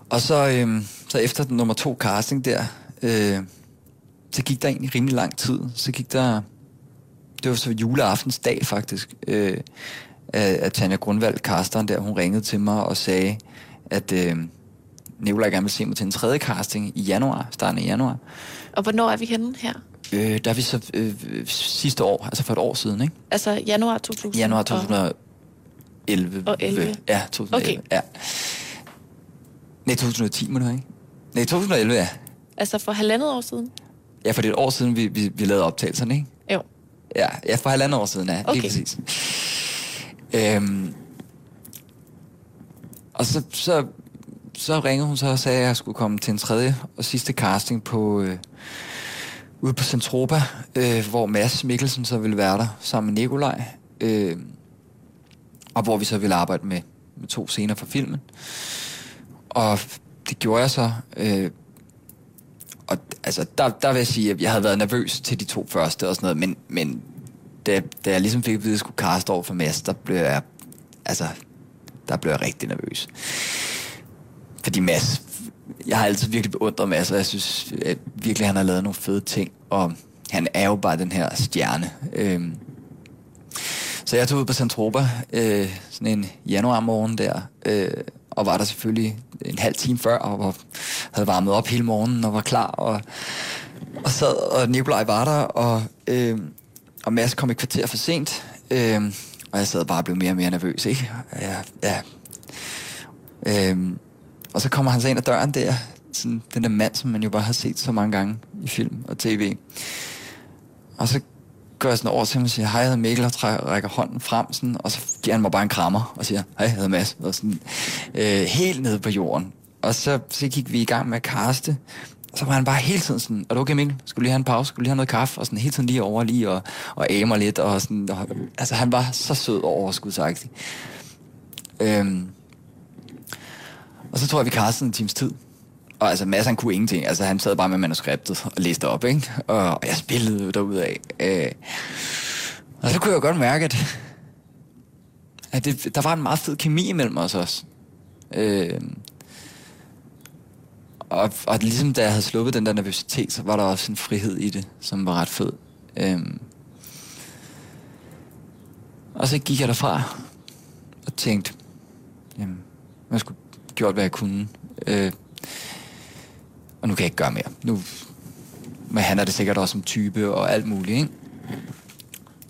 og så, øh, så efter den nummer to casting der, øh, så gik der egentlig rimelig lang tid. Så gik der, det var så juleaftens dag faktisk, øh, at, Tanja Grundvald, casteren der, hun ringede til mig og sagde, at øh, Nicolaj gerne vil se mig til en tredje casting i januar, starten af januar. Og hvornår er vi henne her? Øh, der er vi så øh, sidste år, altså for et år siden, ikke? Altså januar 2000? Januar og- 2011. Og 11. Ja, 2011. Okay. Ja. Nej, 2010 må det være, ikke? Nej, 2011, ja. Altså for halvandet år siden? Ja, for det er et år siden, vi, vi, vi lavede optagelserne, ikke? Jo. Ja, ja for halvandet år siden, ja. Okay. Lige præcis. Øhm, og så, så, så ringede hun så og sagde, at jeg skulle komme til en tredje og sidste casting på... Øh, ude på Centropa, øh, hvor Mads Mikkelsen så ville være der sammen med Nikolaj. Øh, og hvor vi så ville arbejde med, med to scener fra filmen. Og det gjorde jeg så. Øh, altså, der, der vil jeg sige, at jeg havde været nervøs til de to første og sådan noget, men, men da, da jeg ligesom fik at vide, at jeg skulle kaste over for Mads, der blev jeg, altså, der blev jeg rigtig nervøs. Fordi Mads, jeg har altid virkelig beundret Mads, og jeg synes at virkelig, han har lavet nogle fede ting, og han er jo bare den her stjerne. Øhm, så jeg tog ud på Santropa øh, sådan en januarmorgen der, øh, og var der selvfølgelig en halv time før, og var, havde varmet op hele morgenen og var klar, og, og sad, og Nikolaj var der, og, øh, og Mads kom et kvarter for sent, øh, og jeg sad bare og blev mere og mere nervøs, ikke? Ja, ja. Øh, og så kommer han så ind ad døren der, sådan den der mand, som man jo bare har set så mange gange i film og tv. Og så går jeg sådan over til ham og siger, hej, jeg hedder Mikkel, og rækker hånden frem, sådan, og så giver han mig bare en krammer og siger, hej, jeg hedder Mads, og sådan, øh, helt nede på jorden. Og så, så gik vi i gang med at kaste, og så var han bare hele tiden sådan, er du okay Mikkel? Skulle lige have en pause? Skulle lige have noget kaffe? Og sådan hele tiden lige over lige og, og amer lidt. Og sådan, og, altså han var så sød og overskudsagtig. Øhm, og så tror jeg, vi kastede en times tid. Og altså, Mads, han kunne ingenting. Altså, han sad bare med manuskriptet og læste op, ikke? Og, og jeg spillede derudad. Øh, og så kunne jeg godt mærke, at, at det, der var en meget fed kemi imellem os også. Øh, og, og ligesom da jeg havde sluppet den der nervøsitet, så var der også en frihed i det, som var ret fed. Øh, og så gik jeg derfra og tænkte, jamen, jeg skulle gjort, hvad jeg kunne. Øh, og nu kan jeg ikke gøre mere. Nu, men han er det sikkert også som type og alt muligt, ikke?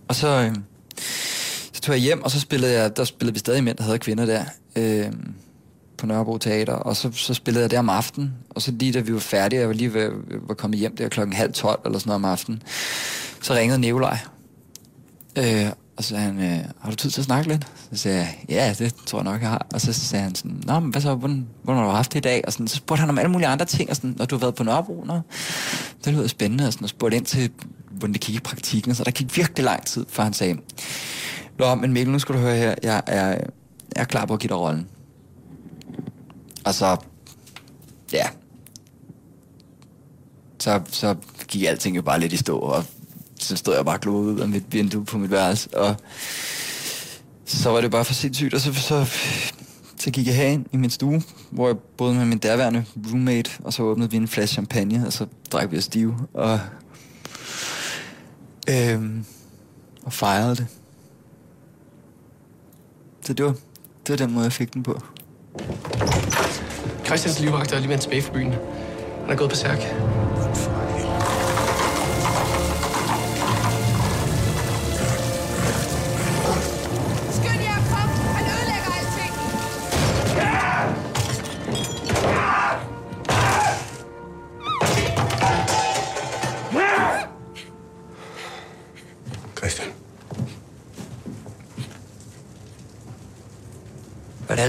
Og så, øh, så tog jeg hjem, og så spillede jeg, der spillede vi stadig mænd, der havde kvinder der, øh, på Nørrebro Teater, og så, så spillede jeg der om aftenen, og så lige da vi var færdige, jeg var lige ved, var kommet hjem der klokken halv tolv eller sådan noget om aftenen, så ringede Nikolaj, øh, og så sagde han, øh, har du tid til at snakke lidt? Så sagde jeg, ja, det tror jeg nok, jeg har. Og så sagde han sådan, nå, men hvad så, hvordan, hvordan har du haft det i dag? Og sådan, så spurgte han om alle mulige andre ting, og sådan, når du har været på Nørrebro, nå, det lyder spændende, og, sådan, og spurgte ind til, hvordan det gik i praktikken, så der gik virkelig lang tid, før han sagde, nå, men Mikkel, nu skal du høre her, jeg er, jeg er klar på at give dig rollen. Og så, ja, så, så gik alting jo bare lidt i stå, og så stod jeg bare og ud af mit vindue på mit værelse, og så var det bare for sindssygt, og så, så, så gik jeg herind i min stue, hvor jeg boede med min derværende roommate, og så åbnede vi en flaske champagne, og så drak vi os stive, og, øhm, og fejrede det. Så det var, det var den måde, jeg fik den på. Christians livvagt er lige vendt tilbage fra byen. Han er gået på særk.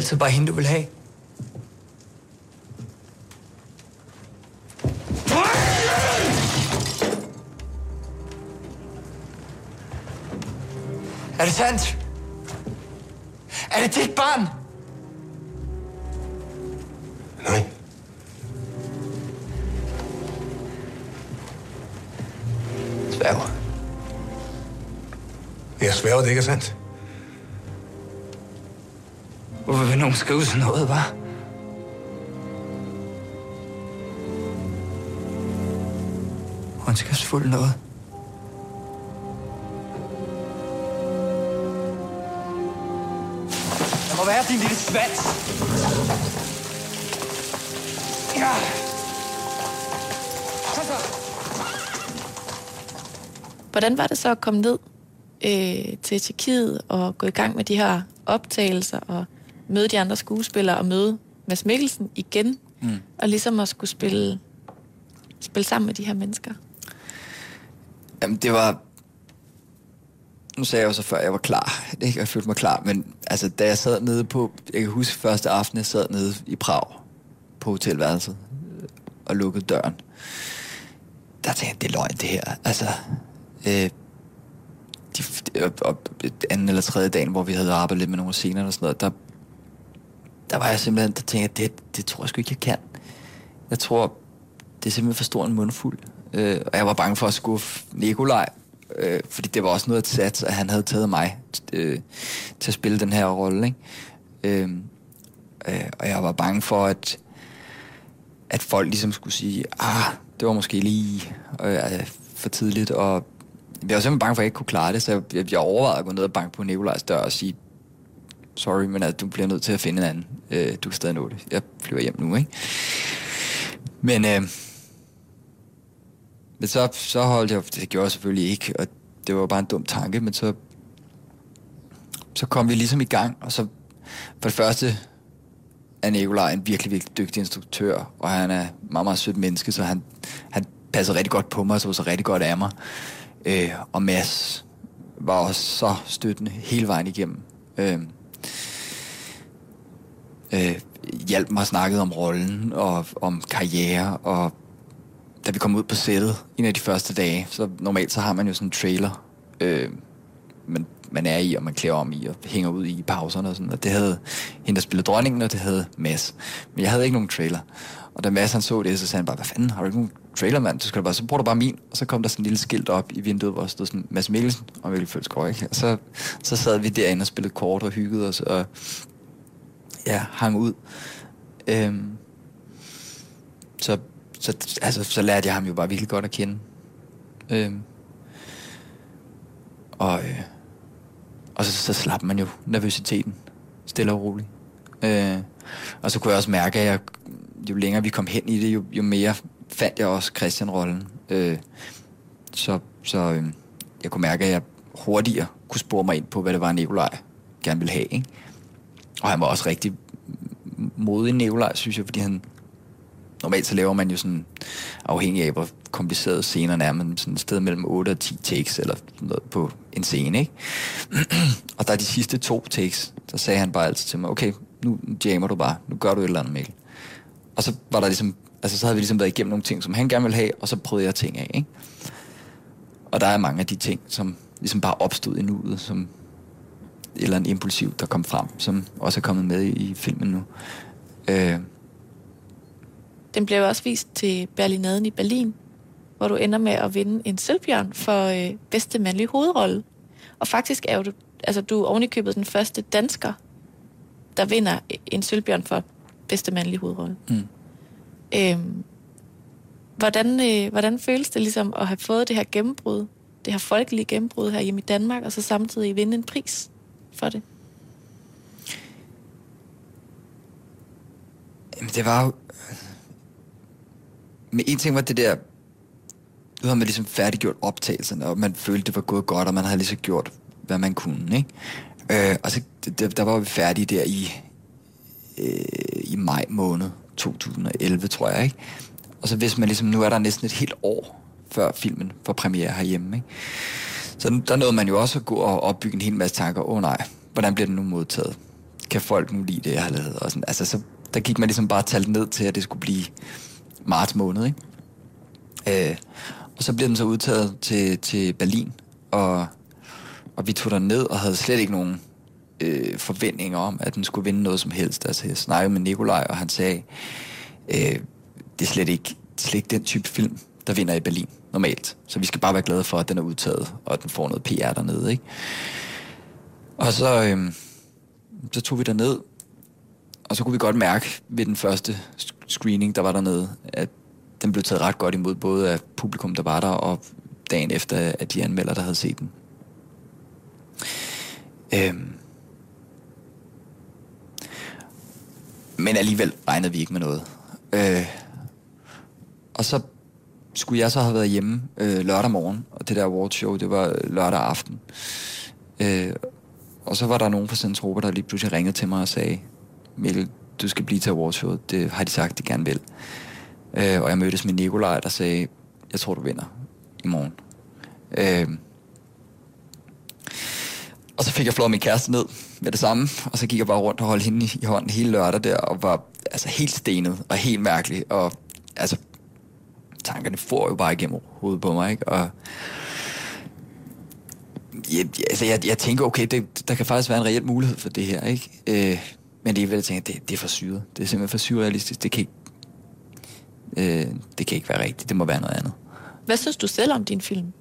Altid bare hende, du ville have? Er det sandt? Er det dit barn? Nej. Sværger. Jeg sværger, det ikke er sandt. Hvorfor vil nogen skrive sådan noget, var? Ondskabsfuld noget. Der må være din lille svans. Ja. Kom så. Hvordan var det så at komme ned øh, til Tjekkiet og gå i gang med de her optagelser og møde de andre skuespillere og møde Mads Mikkelsen igen? Mm. Og ligesom at skulle spille, spille sammen med de her mennesker? Jamen, det var... Nu sagde jeg jo så før, at jeg var klar. Ikke, jeg følte mig klar, men altså, da jeg sad nede på... Jeg kan huske første aften, jeg sad nede i Prag på hotelværelset øh, og lukkede døren. Der tænkte jeg, det er løgn, det her. Altså, øh, de, og, og anden eller tredje dagen, hvor vi havde arbejdet lidt med nogle scener og sådan noget, der, der var jeg simpelthen, der tænkte jeg, det, det tror jeg sgu ikke, jeg kan. Jeg tror, det er simpelthen for stor en mundfuld. Øh, og jeg var bange for at skuffe Nikolaj, øh, fordi det var også noget at sats, at han havde taget mig øh, til at spille den her rolle. Ikke? Øh, øh, og jeg var bange for, at, at folk ligesom skulle sige, ah, det var måske lige øh, for tidligt, og jeg var simpelthen bange for, at jeg ikke kunne klare det, så jeg, jeg, jeg overvejede at gå ned og banke på Nikolajs dør og sige, sorry, men at du bliver nødt til at finde en anden. Øh, du er stadig nå det. Jeg flyver hjem nu, ikke? Men, øh, men så, så holdt jeg, det gjorde jeg selvfølgelig ikke, og det var bare en dum tanke, men så, så kom vi ligesom i gang, og så for det første er Nikolaj en virkelig, virkelig dygtig instruktør, og han er meget, meget sødt menneske, så han, han passede rigtig godt på mig, og så var så rigtig godt af mig. Øh, og Mads var også så støttende hele vejen igennem. Øh, øh, hjalp mig snakket om rollen og om karriere, og da vi kom ud på sættet en af de første dage, så normalt så har man jo sådan en trailer, øh, man, man er i, og man klæder om i, og hænger ud i pauserne og sådan, og det havde hende, der spillede dronningen, og det havde Mads. Men jeg havde ikke nogen trailer. Og da Mads han så det, så sagde han bare, hvad fanden, har du ikke nogen trailer, mand? Du skal bare, så bruger du bare min. Og så kom der sådan en lille skilt op i vinduet, hvor stod sådan Mads Mikkelsen og Mikkel Følsgaard, ikke? Og så, så sad vi derinde og spillede kort og hyggede os, og ja, hang ud. Øhm, så, så, altså, så lærte jeg ham jo bare virkelig godt at kende. Øhm, og, øh, og så, så slap man jo nervøsiteten stille og roligt. Øh, og så kunne jeg også mærke, at jeg, jo længere vi kom hen i det, jo, jo mere fandt jeg også Christian-rollen. Øh, så så øh, jeg kunne mærke, at jeg hurtigere kunne spore mig ind på, hvad det var, Nikolaj gerne ville have. Ikke? Og han var også rigtig modig Nikolaj, synes jeg, fordi han... Normalt så laver man jo sådan, afhængig af hvor kompliceret scenerne er, men sådan et sted mellem 8 og 10 takes, eller noget på en scene, ikke? og der er de sidste to takes, så sagde han bare altid til mig, okay, nu jammer du bare, nu gør du et eller andet, Mikkel. Og så var der ligesom, altså så havde vi ligesom været igennem nogle ting, som han gerne ville have, og så prøvede jeg ting af, ikke? Og der er mange af de ting, som ligesom bare opstod i nuet, som et eller andet impulsiv, der kom frem, som også er kommet med i filmen nu. Øh, Den blev også vist til Berlinaden i Berlin, hvor du ender med at vinde en sølvbjørn for øh, bedste mandlige hovedrolle. Og faktisk er jo du, altså, du er ovenikøbet den første dansker, der vinder en sølvbjørn for bedste mandlige hovedrolle. Mm. Øhm, hvordan, øh, hvordan føles det ligesom at have fået det her gennembrud, det her folkelige gennembrud her hjemme i Danmark, og så samtidig vinde en pris for det? Jamen, det var jo... Men en ting var det der... Nu havde man ligesom færdiggjort optagelserne, og man følte, det var gået godt, og man havde ligesom gjort, hvad man kunne, ikke? Øh, og så der, der var vi færdige der i, øh, i maj måned 2011, tror jeg, ikke? Og så hvis man ligesom, nu er der næsten et helt år, før filmen får premiere herhjemme, ikke? Så der nåede man jo også at gå og opbygge en hel masse tanker. Åh oh, nej, hvordan bliver den nu modtaget? Kan folk nu lide det, jeg har lavet? Og sådan, altså, så der gik man ligesom bare talt ned til, at det skulle blive marts måned, ikke? Øh, og så blev den så udtaget til, til Berlin, og, og vi tog der ned og havde slet ikke nogen øh, forventninger om, at den skulle vinde noget som helst. Altså, jeg snakkede med Nikolaj, og han sagde, øh, det er slet ikke, slet ikke den type film, der vinder i Berlin normalt. Så vi skal bare være glade for, at den er udtaget, og at den får noget PR dernede, ikke? Og så, øh, så tog vi ned og så kunne vi godt mærke ved den første screening, der var dernede, at den blev taget ret godt imod, både af publikum, der var der, og dagen efter, at de anmelder, der havde set den. Øhm. Men alligevel regnede vi ikke med noget. Øh. Og så skulle jeg så have været hjemme øh, lørdag morgen, og det der awardshow, det var øh, lørdag aften. Øh. Og så var der nogen fra Centropa, der lige pludselig ringede til mig og sagde, Mikkel, du skal blive til awardshowet. Det har de sagt, de gerne vil. Øh, og jeg mødtes med Nikolaj, der sagde, jeg tror, du vinder i morgen. Øh, og så fik jeg flået min kæreste ned med det samme, og så gik jeg bare rundt og holdt hende i, i hånden hele lørdag der, og var altså helt stenet og helt mærkelig, og altså, tankerne får jo bare igennem hovedet på mig, ikke? Og jeg, altså, jeg, jeg tænker, okay, det, der kan faktisk være en reel mulighed for det her, ikke? Øh, men alligevel tænker jeg, det, det er for syret. Det er simpelthen for surrealistisk. Det kan ikke... Øh, det kan ikke være rigtigt, det må være noget andet. Hvad synes du selv om din film?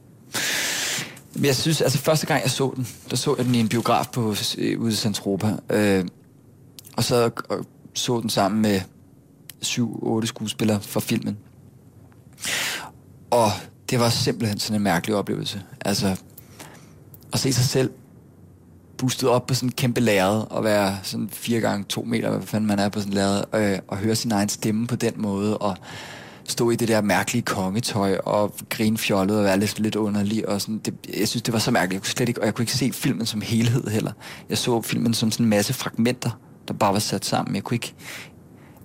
Men Jeg synes, altså første gang jeg så den, der så jeg den i en biograf på, øh, ude i Centropa. Øh, og så og så den sammen med syv, otte skuespillere fra filmen. Og det var simpelthen sådan en mærkelig oplevelse. Altså, at se sig selv boostet op på sådan en kæmpe lærred, og være sådan fire gange to meter, hvad fanden man er på sådan en lærred, øh, og høre sin egen stemme på den måde, og stå i det der mærkelige kongetøj, og grine fjollet, og være lidt, lidt underlig, og sådan, det, jeg synes, det var så mærkeligt, jeg kunne slet ikke, og jeg kunne ikke se filmen som helhed heller. Jeg så filmen som sådan en masse fragmenter, der bare var sat sammen. Jeg kunne ikke,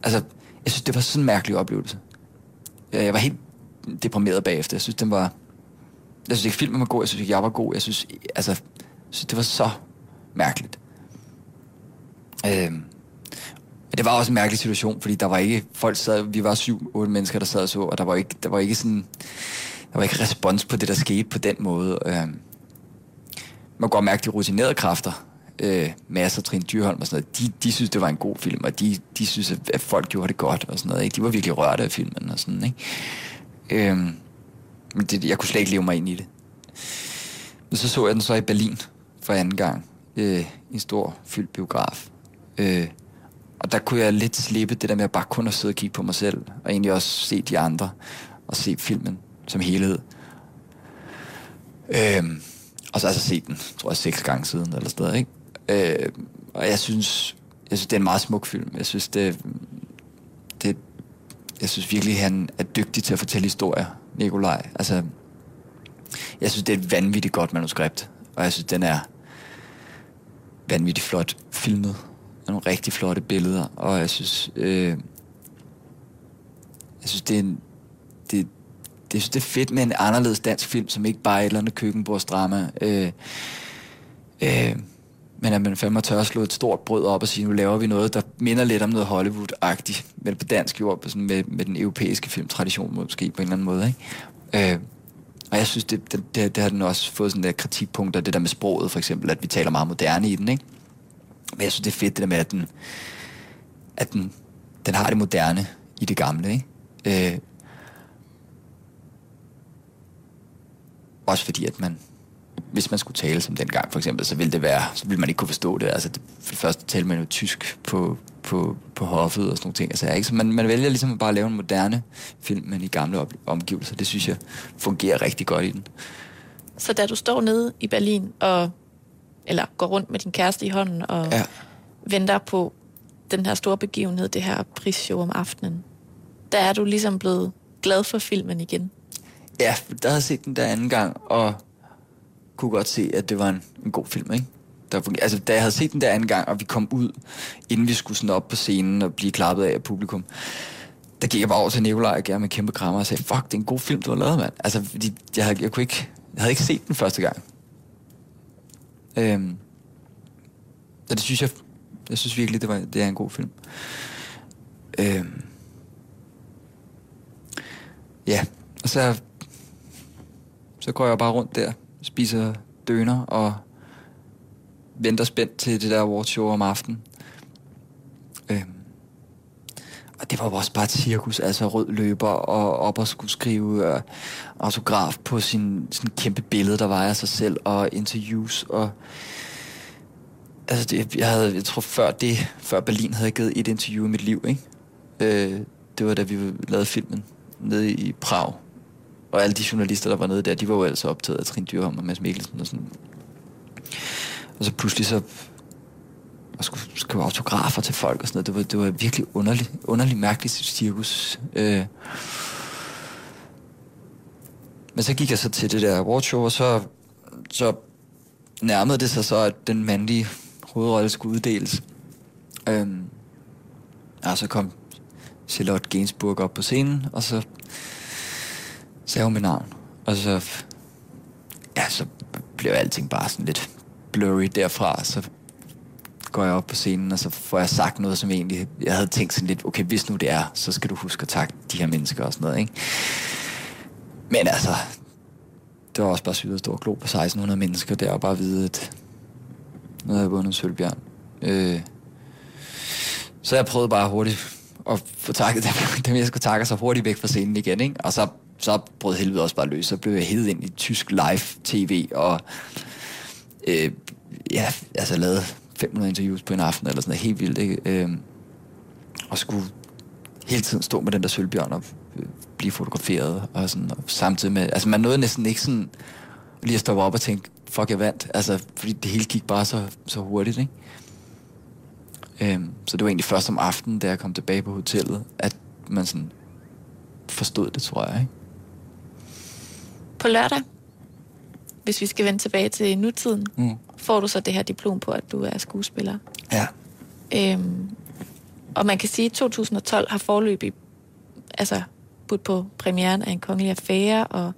altså, jeg synes, det var sådan en mærkelig oplevelse. Jeg var helt deprimeret bagefter. Jeg synes, den var... Jeg synes ikke, filmen var god. Jeg synes ikke, jeg var god. Jeg synes, altså... Jeg synes, det var så mærkeligt. Øhm. Men det var også en mærkelig situation, fordi der var ikke... Folk sad... Vi var syv, otte mennesker, der sad og så, og der var ikke, der var ikke sådan... Der var ikke respons på det, der skete på den måde. Øh, Man kunne godt mærke de rutinerede kræfter. Øh, Mads og Trine Dyrholm og sådan noget, de, de synes, det var en god film, og de, de synes, at- at folk gjorde det godt og sådan noget. Ikke? De var virkelig rørte af filmen og sådan, ikke? Øh, men det, jeg kunne slet ikke leve mig ind i det. Men så så jeg den så i Berlin for anden gang. Øh, en stor fyldt biograf. Øh, og der kunne jeg lidt slippe det der med at bare kun at sidde og kigge på mig selv. Og egentlig også se de andre. Og se filmen som helhed. Øhm, og så har jeg så set den, tror jeg, seks gange siden eller sådan noget, ikke? Øhm, og jeg synes, jeg synes, det er en meget smuk film. Jeg synes, det, det jeg synes virkelig, han er dygtig til at fortælle historier, Nikolaj. Altså, jeg synes, det er et vanvittigt godt manuskript, og jeg synes, den er vanvittigt flot filmet. Der er nogle rigtig flotte billeder, og jeg synes, øh, jeg synes, det er en, det, det, jeg synes, det er fedt med en anderledes dansk film, som ikke bare er et eller andet køkkenbordsdrama. Øh, øh, men at man fandme tør at slå et stort brød op og sige, nu laver vi noget, der minder lidt om noget Hollywood-agtigt, men på dansk jord, på sådan med, med den europæiske filmtradition måske på en eller anden måde. Ikke? Øh, og jeg synes, det, det, det, det har den også fået sådan der kritikpunkter, det der med sproget for eksempel, at vi taler meget moderne i den, ikke? Men jeg synes, det er fedt det der med, at den, at den, den har det moderne i det gamle, ikke? Øh, også fordi, at man, hvis man skulle tale som dengang for eksempel, så ville det være, så ville man ikke kunne forstå det. Altså, det, for det første talte man jo tysk på, på, på hoffet og sådan nogle ting. Altså, ikke? Så man, man vælger ligesom at bare lave en moderne film, men i gamle op, omgivelser. Det synes jeg fungerer rigtig godt i den. Så da du står nede i Berlin, og, eller går rundt med din kæreste i hånden, og Ja. venter på den her store begivenhed, det her prisshow om aftenen, der er du ligesom blevet glad for filmen igen. Ja, der havde jeg set den der anden gang, og kunne godt se, at det var en, en god film, ikke? Der, altså, da jeg havde set den der anden gang, og vi kom ud, inden vi skulle sådan op på scenen og blive klappet af af publikum, der gik jeg bare over til Nikolaj og gav en kæmpe krammer og sagde, fuck, det er en god film, du har lavet, mand. Altså, fordi jeg, havde, jeg, kunne ikke, jeg havde ikke set den første gang. Øhm, og det synes jeg, jeg synes virkelig, det, var, det er en god film. Øhm, ja, og så, så går jeg bare rundt der, spiser døner og venter spændt til det der awardshow om aftenen. Øhm, og det var jo også bare et cirkus, altså rød løber og op og skulle skrive øh, autograf på sin sådan kæmpe billede, der var af sig selv, og interviews, og altså det, jeg havde, jeg tror før det, før Berlin havde jeg givet et interview i mit liv, ikke? Øh, det var da vi lavede filmen nede i Prag. Og alle de journalister, der var nede der, de var jo altså optaget af Trine Dyrholm og Mads Mikkelsen og sådan. Og så pludselig så og skulle skrive autografer til folk og sådan noget. Det var, det var virkelig underligt, underligt mærkeligt cirkus. Øh. Men så gik jeg så til det der awardshow, og så, så nærmede det sig så, at den mandlige hovedrolle skulle uddeles. Øh. og så kom Charlotte Gainsbourg op på scenen, og så sagde hun mit navn. Og så, ja, så blev alting bare sådan lidt blurry derfra. Så går jeg op på scenen, og så får jeg sagt noget, som egentlig, jeg havde tænkt sådan lidt, okay, hvis nu det er, så skal du huske at takke de her mennesker og sådan noget, ikke? Men altså, det var også bare sygt at stå og glo på 1600 mennesker der, og bare vide, at nu havde jeg vundet Sølvbjørn. Øh, så jeg prøvede bare hurtigt at få takket dem, dem, jeg skulle takke, så hurtigt væk fra scenen igen, ikke? Og så, så brød helvede også bare løs. Så blev jeg hævet ind i tysk live-tv, og øh, ja, altså lavede 500 interviews på en aften, eller sådan noget helt vildt, ikke? Øh, og skulle hele tiden stå med den der sølvbjørn og øh, blive fotograferet, og sådan, og samtidig med, altså man nåede næsten ikke sådan lige at stoppe op og tænke, fuck, jeg vandt, altså, fordi det hele gik bare så, så hurtigt, ikke? Øhm, så det var egentlig først om aftenen, da jeg kom tilbage på hotellet, at man sådan forstod det, tror jeg. Ikke? På lørdag, hvis vi skal vende tilbage til nutiden, Mm. får du så det her diplom på, at du er skuespiller. Ja. Øhm, og man kan sige, at 2012 har forløbig altså, budt på premieren af en kongelig affære og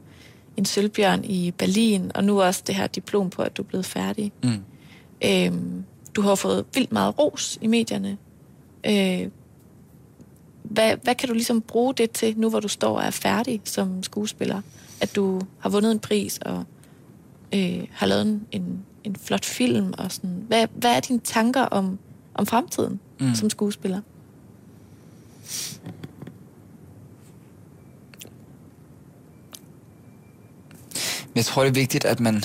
en sølvbjørn i Berlin, og nu også det her diplom på, at du er blevet færdig. Mm. Øhm, du har fået vildt meget ros i medierne. Øh, hvad, hvad kan du ligesom bruge det til, nu hvor du står og er færdig som skuespiller? At du har vundet en pris og øh, har lavet en, en, en flot film. Og sådan. Hvad, hvad er dine tanker om, om fremtiden Mm. som skuespiller? Jeg tror, det er vigtigt, at man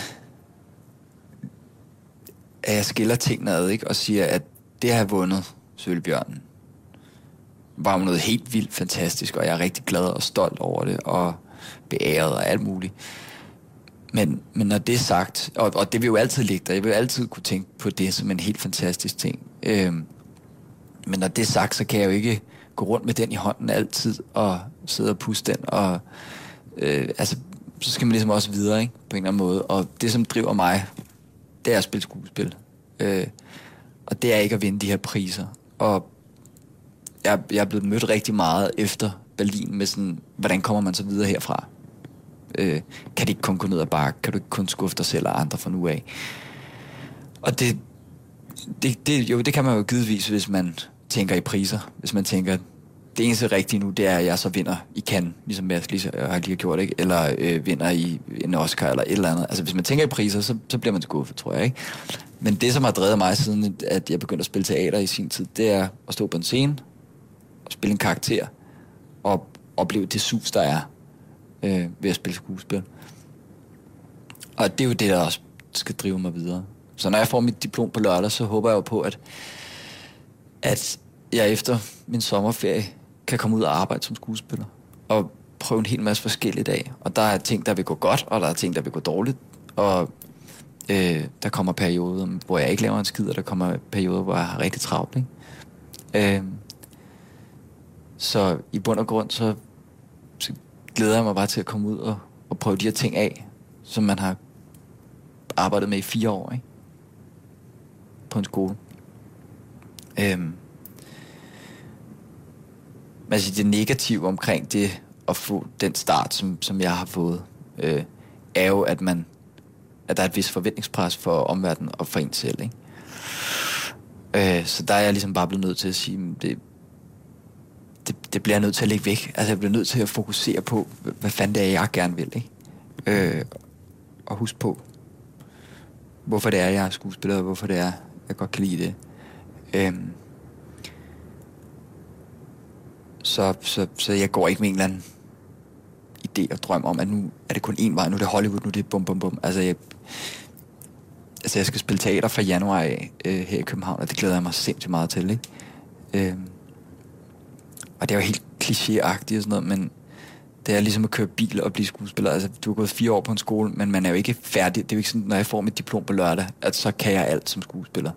at jeg skiller tingene ad, ikke? Og siger, at det at have vundet Sølvbjørnen var noget helt vildt fantastisk, og jeg er rigtig glad og stolt over det, og beæret og alt muligt. Men, men når det er sagt, og, og det vil jo altid ligge der, jeg vil jo altid kunne tænke på det som en helt fantastisk ting. Øhm, men når det er sagt, så kan jeg jo ikke gå rundt med den i hånden altid, og sidde og puste den, og øh, altså, så skal man ligesom også videre, ikke? På en eller anden måde. Og det, som driver mig, det er at spille skuespil. Øh, og det er ikke at vinde de her priser. Og jeg, jeg er blevet mødt rigtig meget efter Berlin med sådan, hvordan kommer man så videre herfra? Øh, kan det ikke kun gå ned ad bakke? Kan du ikke kun skuffe dig selv og andre fra nu af? Og det, det, det, jo, det kan man jo givetvis, hvis man tænker i priser. Hvis man tænker, det eneste rigtige nu, det er, at jeg så vinder i Cannes, ligesom jeg lige, jeg har lige gjort, ikke? eller øh, vinder i en Oscar, eller et eller andet. Altså, hvis man tænker i priser, så, så bliver man skuffet, tror jeg. ikke. Men det, som har drevet mig siden, at jeg begyndte at spille teater i sin tid, det er at stå på en scene, og spille en karakter, og opleve det sus, der er øh, ved at spille skuespil. Og det er jo det, der også skal drive mig videre. Så når jeg får mit diplom på lørdag, så håber jeg jo på, at, at jeg efter min sommerferie kan komme ud og arbejde som skuespiller. Og prøve en hel masse forskelligt af. Og der er ting, der vil gå godt, og der er ting, der vil gå dårligt. Og øh, der kommer perioder, hvor jeg ikke laver en skid, og der kommer perioder, hvor jeg har rigtig travlt. Ikke? Øh, så i bund og grund, så, så glæder jeg mig bare til at komme ud og, og prøve de her ting af, som man har arbejdet med i fire år, ikke? På en skole. Øhm. Men altså det negative omkring det at få den start, som, som jeg har fået, øh, er jo, at man at der er et vis forventningspres for omverdenen og for en selv, ikke? Øh, så der er jeg ligesom bare blevet nødt til at sige, det, det, bliver jeg nødt til at lægge væk. Altså jeg bliver nødt til at fokusere på, hvad fanden det er, jeg gerne vil, ikke? Øh, og huske på, hvorfor det er, jeg er skuespiller, og hvorfor det er, jeg godt kan lide det. Øh, så, så, så jeg går ikke med en eller anden idé og drøm om, at nu er det kun én vej, nu er det Hollywood, nu er det bum bum bum. Altså jeg, altså jeg skal spille teater fra januar af øh, her i København, og det glæder jeg mig sindssygt meget til, ikke? Øh, og det er jo helt klichéagtigt og sådan noget, men det er ligesom at køre bil og blive skuespiller. Altså, du har gået fire år på en skole, men man er jo ikke færdig. Det er jo ikke sådan, når jeg får mit diplom på lørdag, at så kan jeg alt som skuespiller.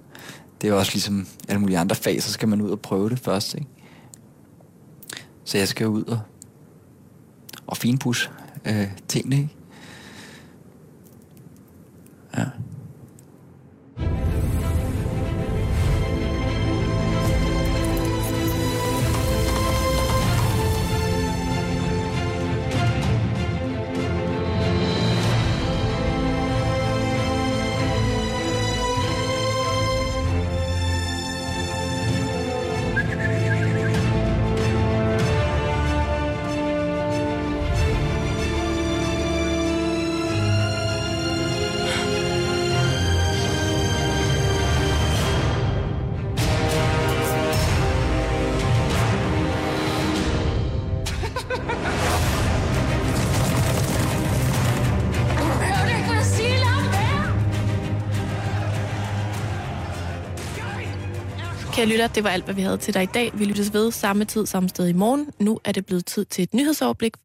Det er jo også ligesom alle mulige andre fag, så skal man ud og prøve det først, ikke? Så jeg skal ud og, og finpudse øh, tingene, ikke? Ja. Kære lytter, det var alt, hvad vi havde til dig i dag. Vi lyttes ved samme tid, samme sted i morgen. Nu er det blevet tid til et nyhedsoverblik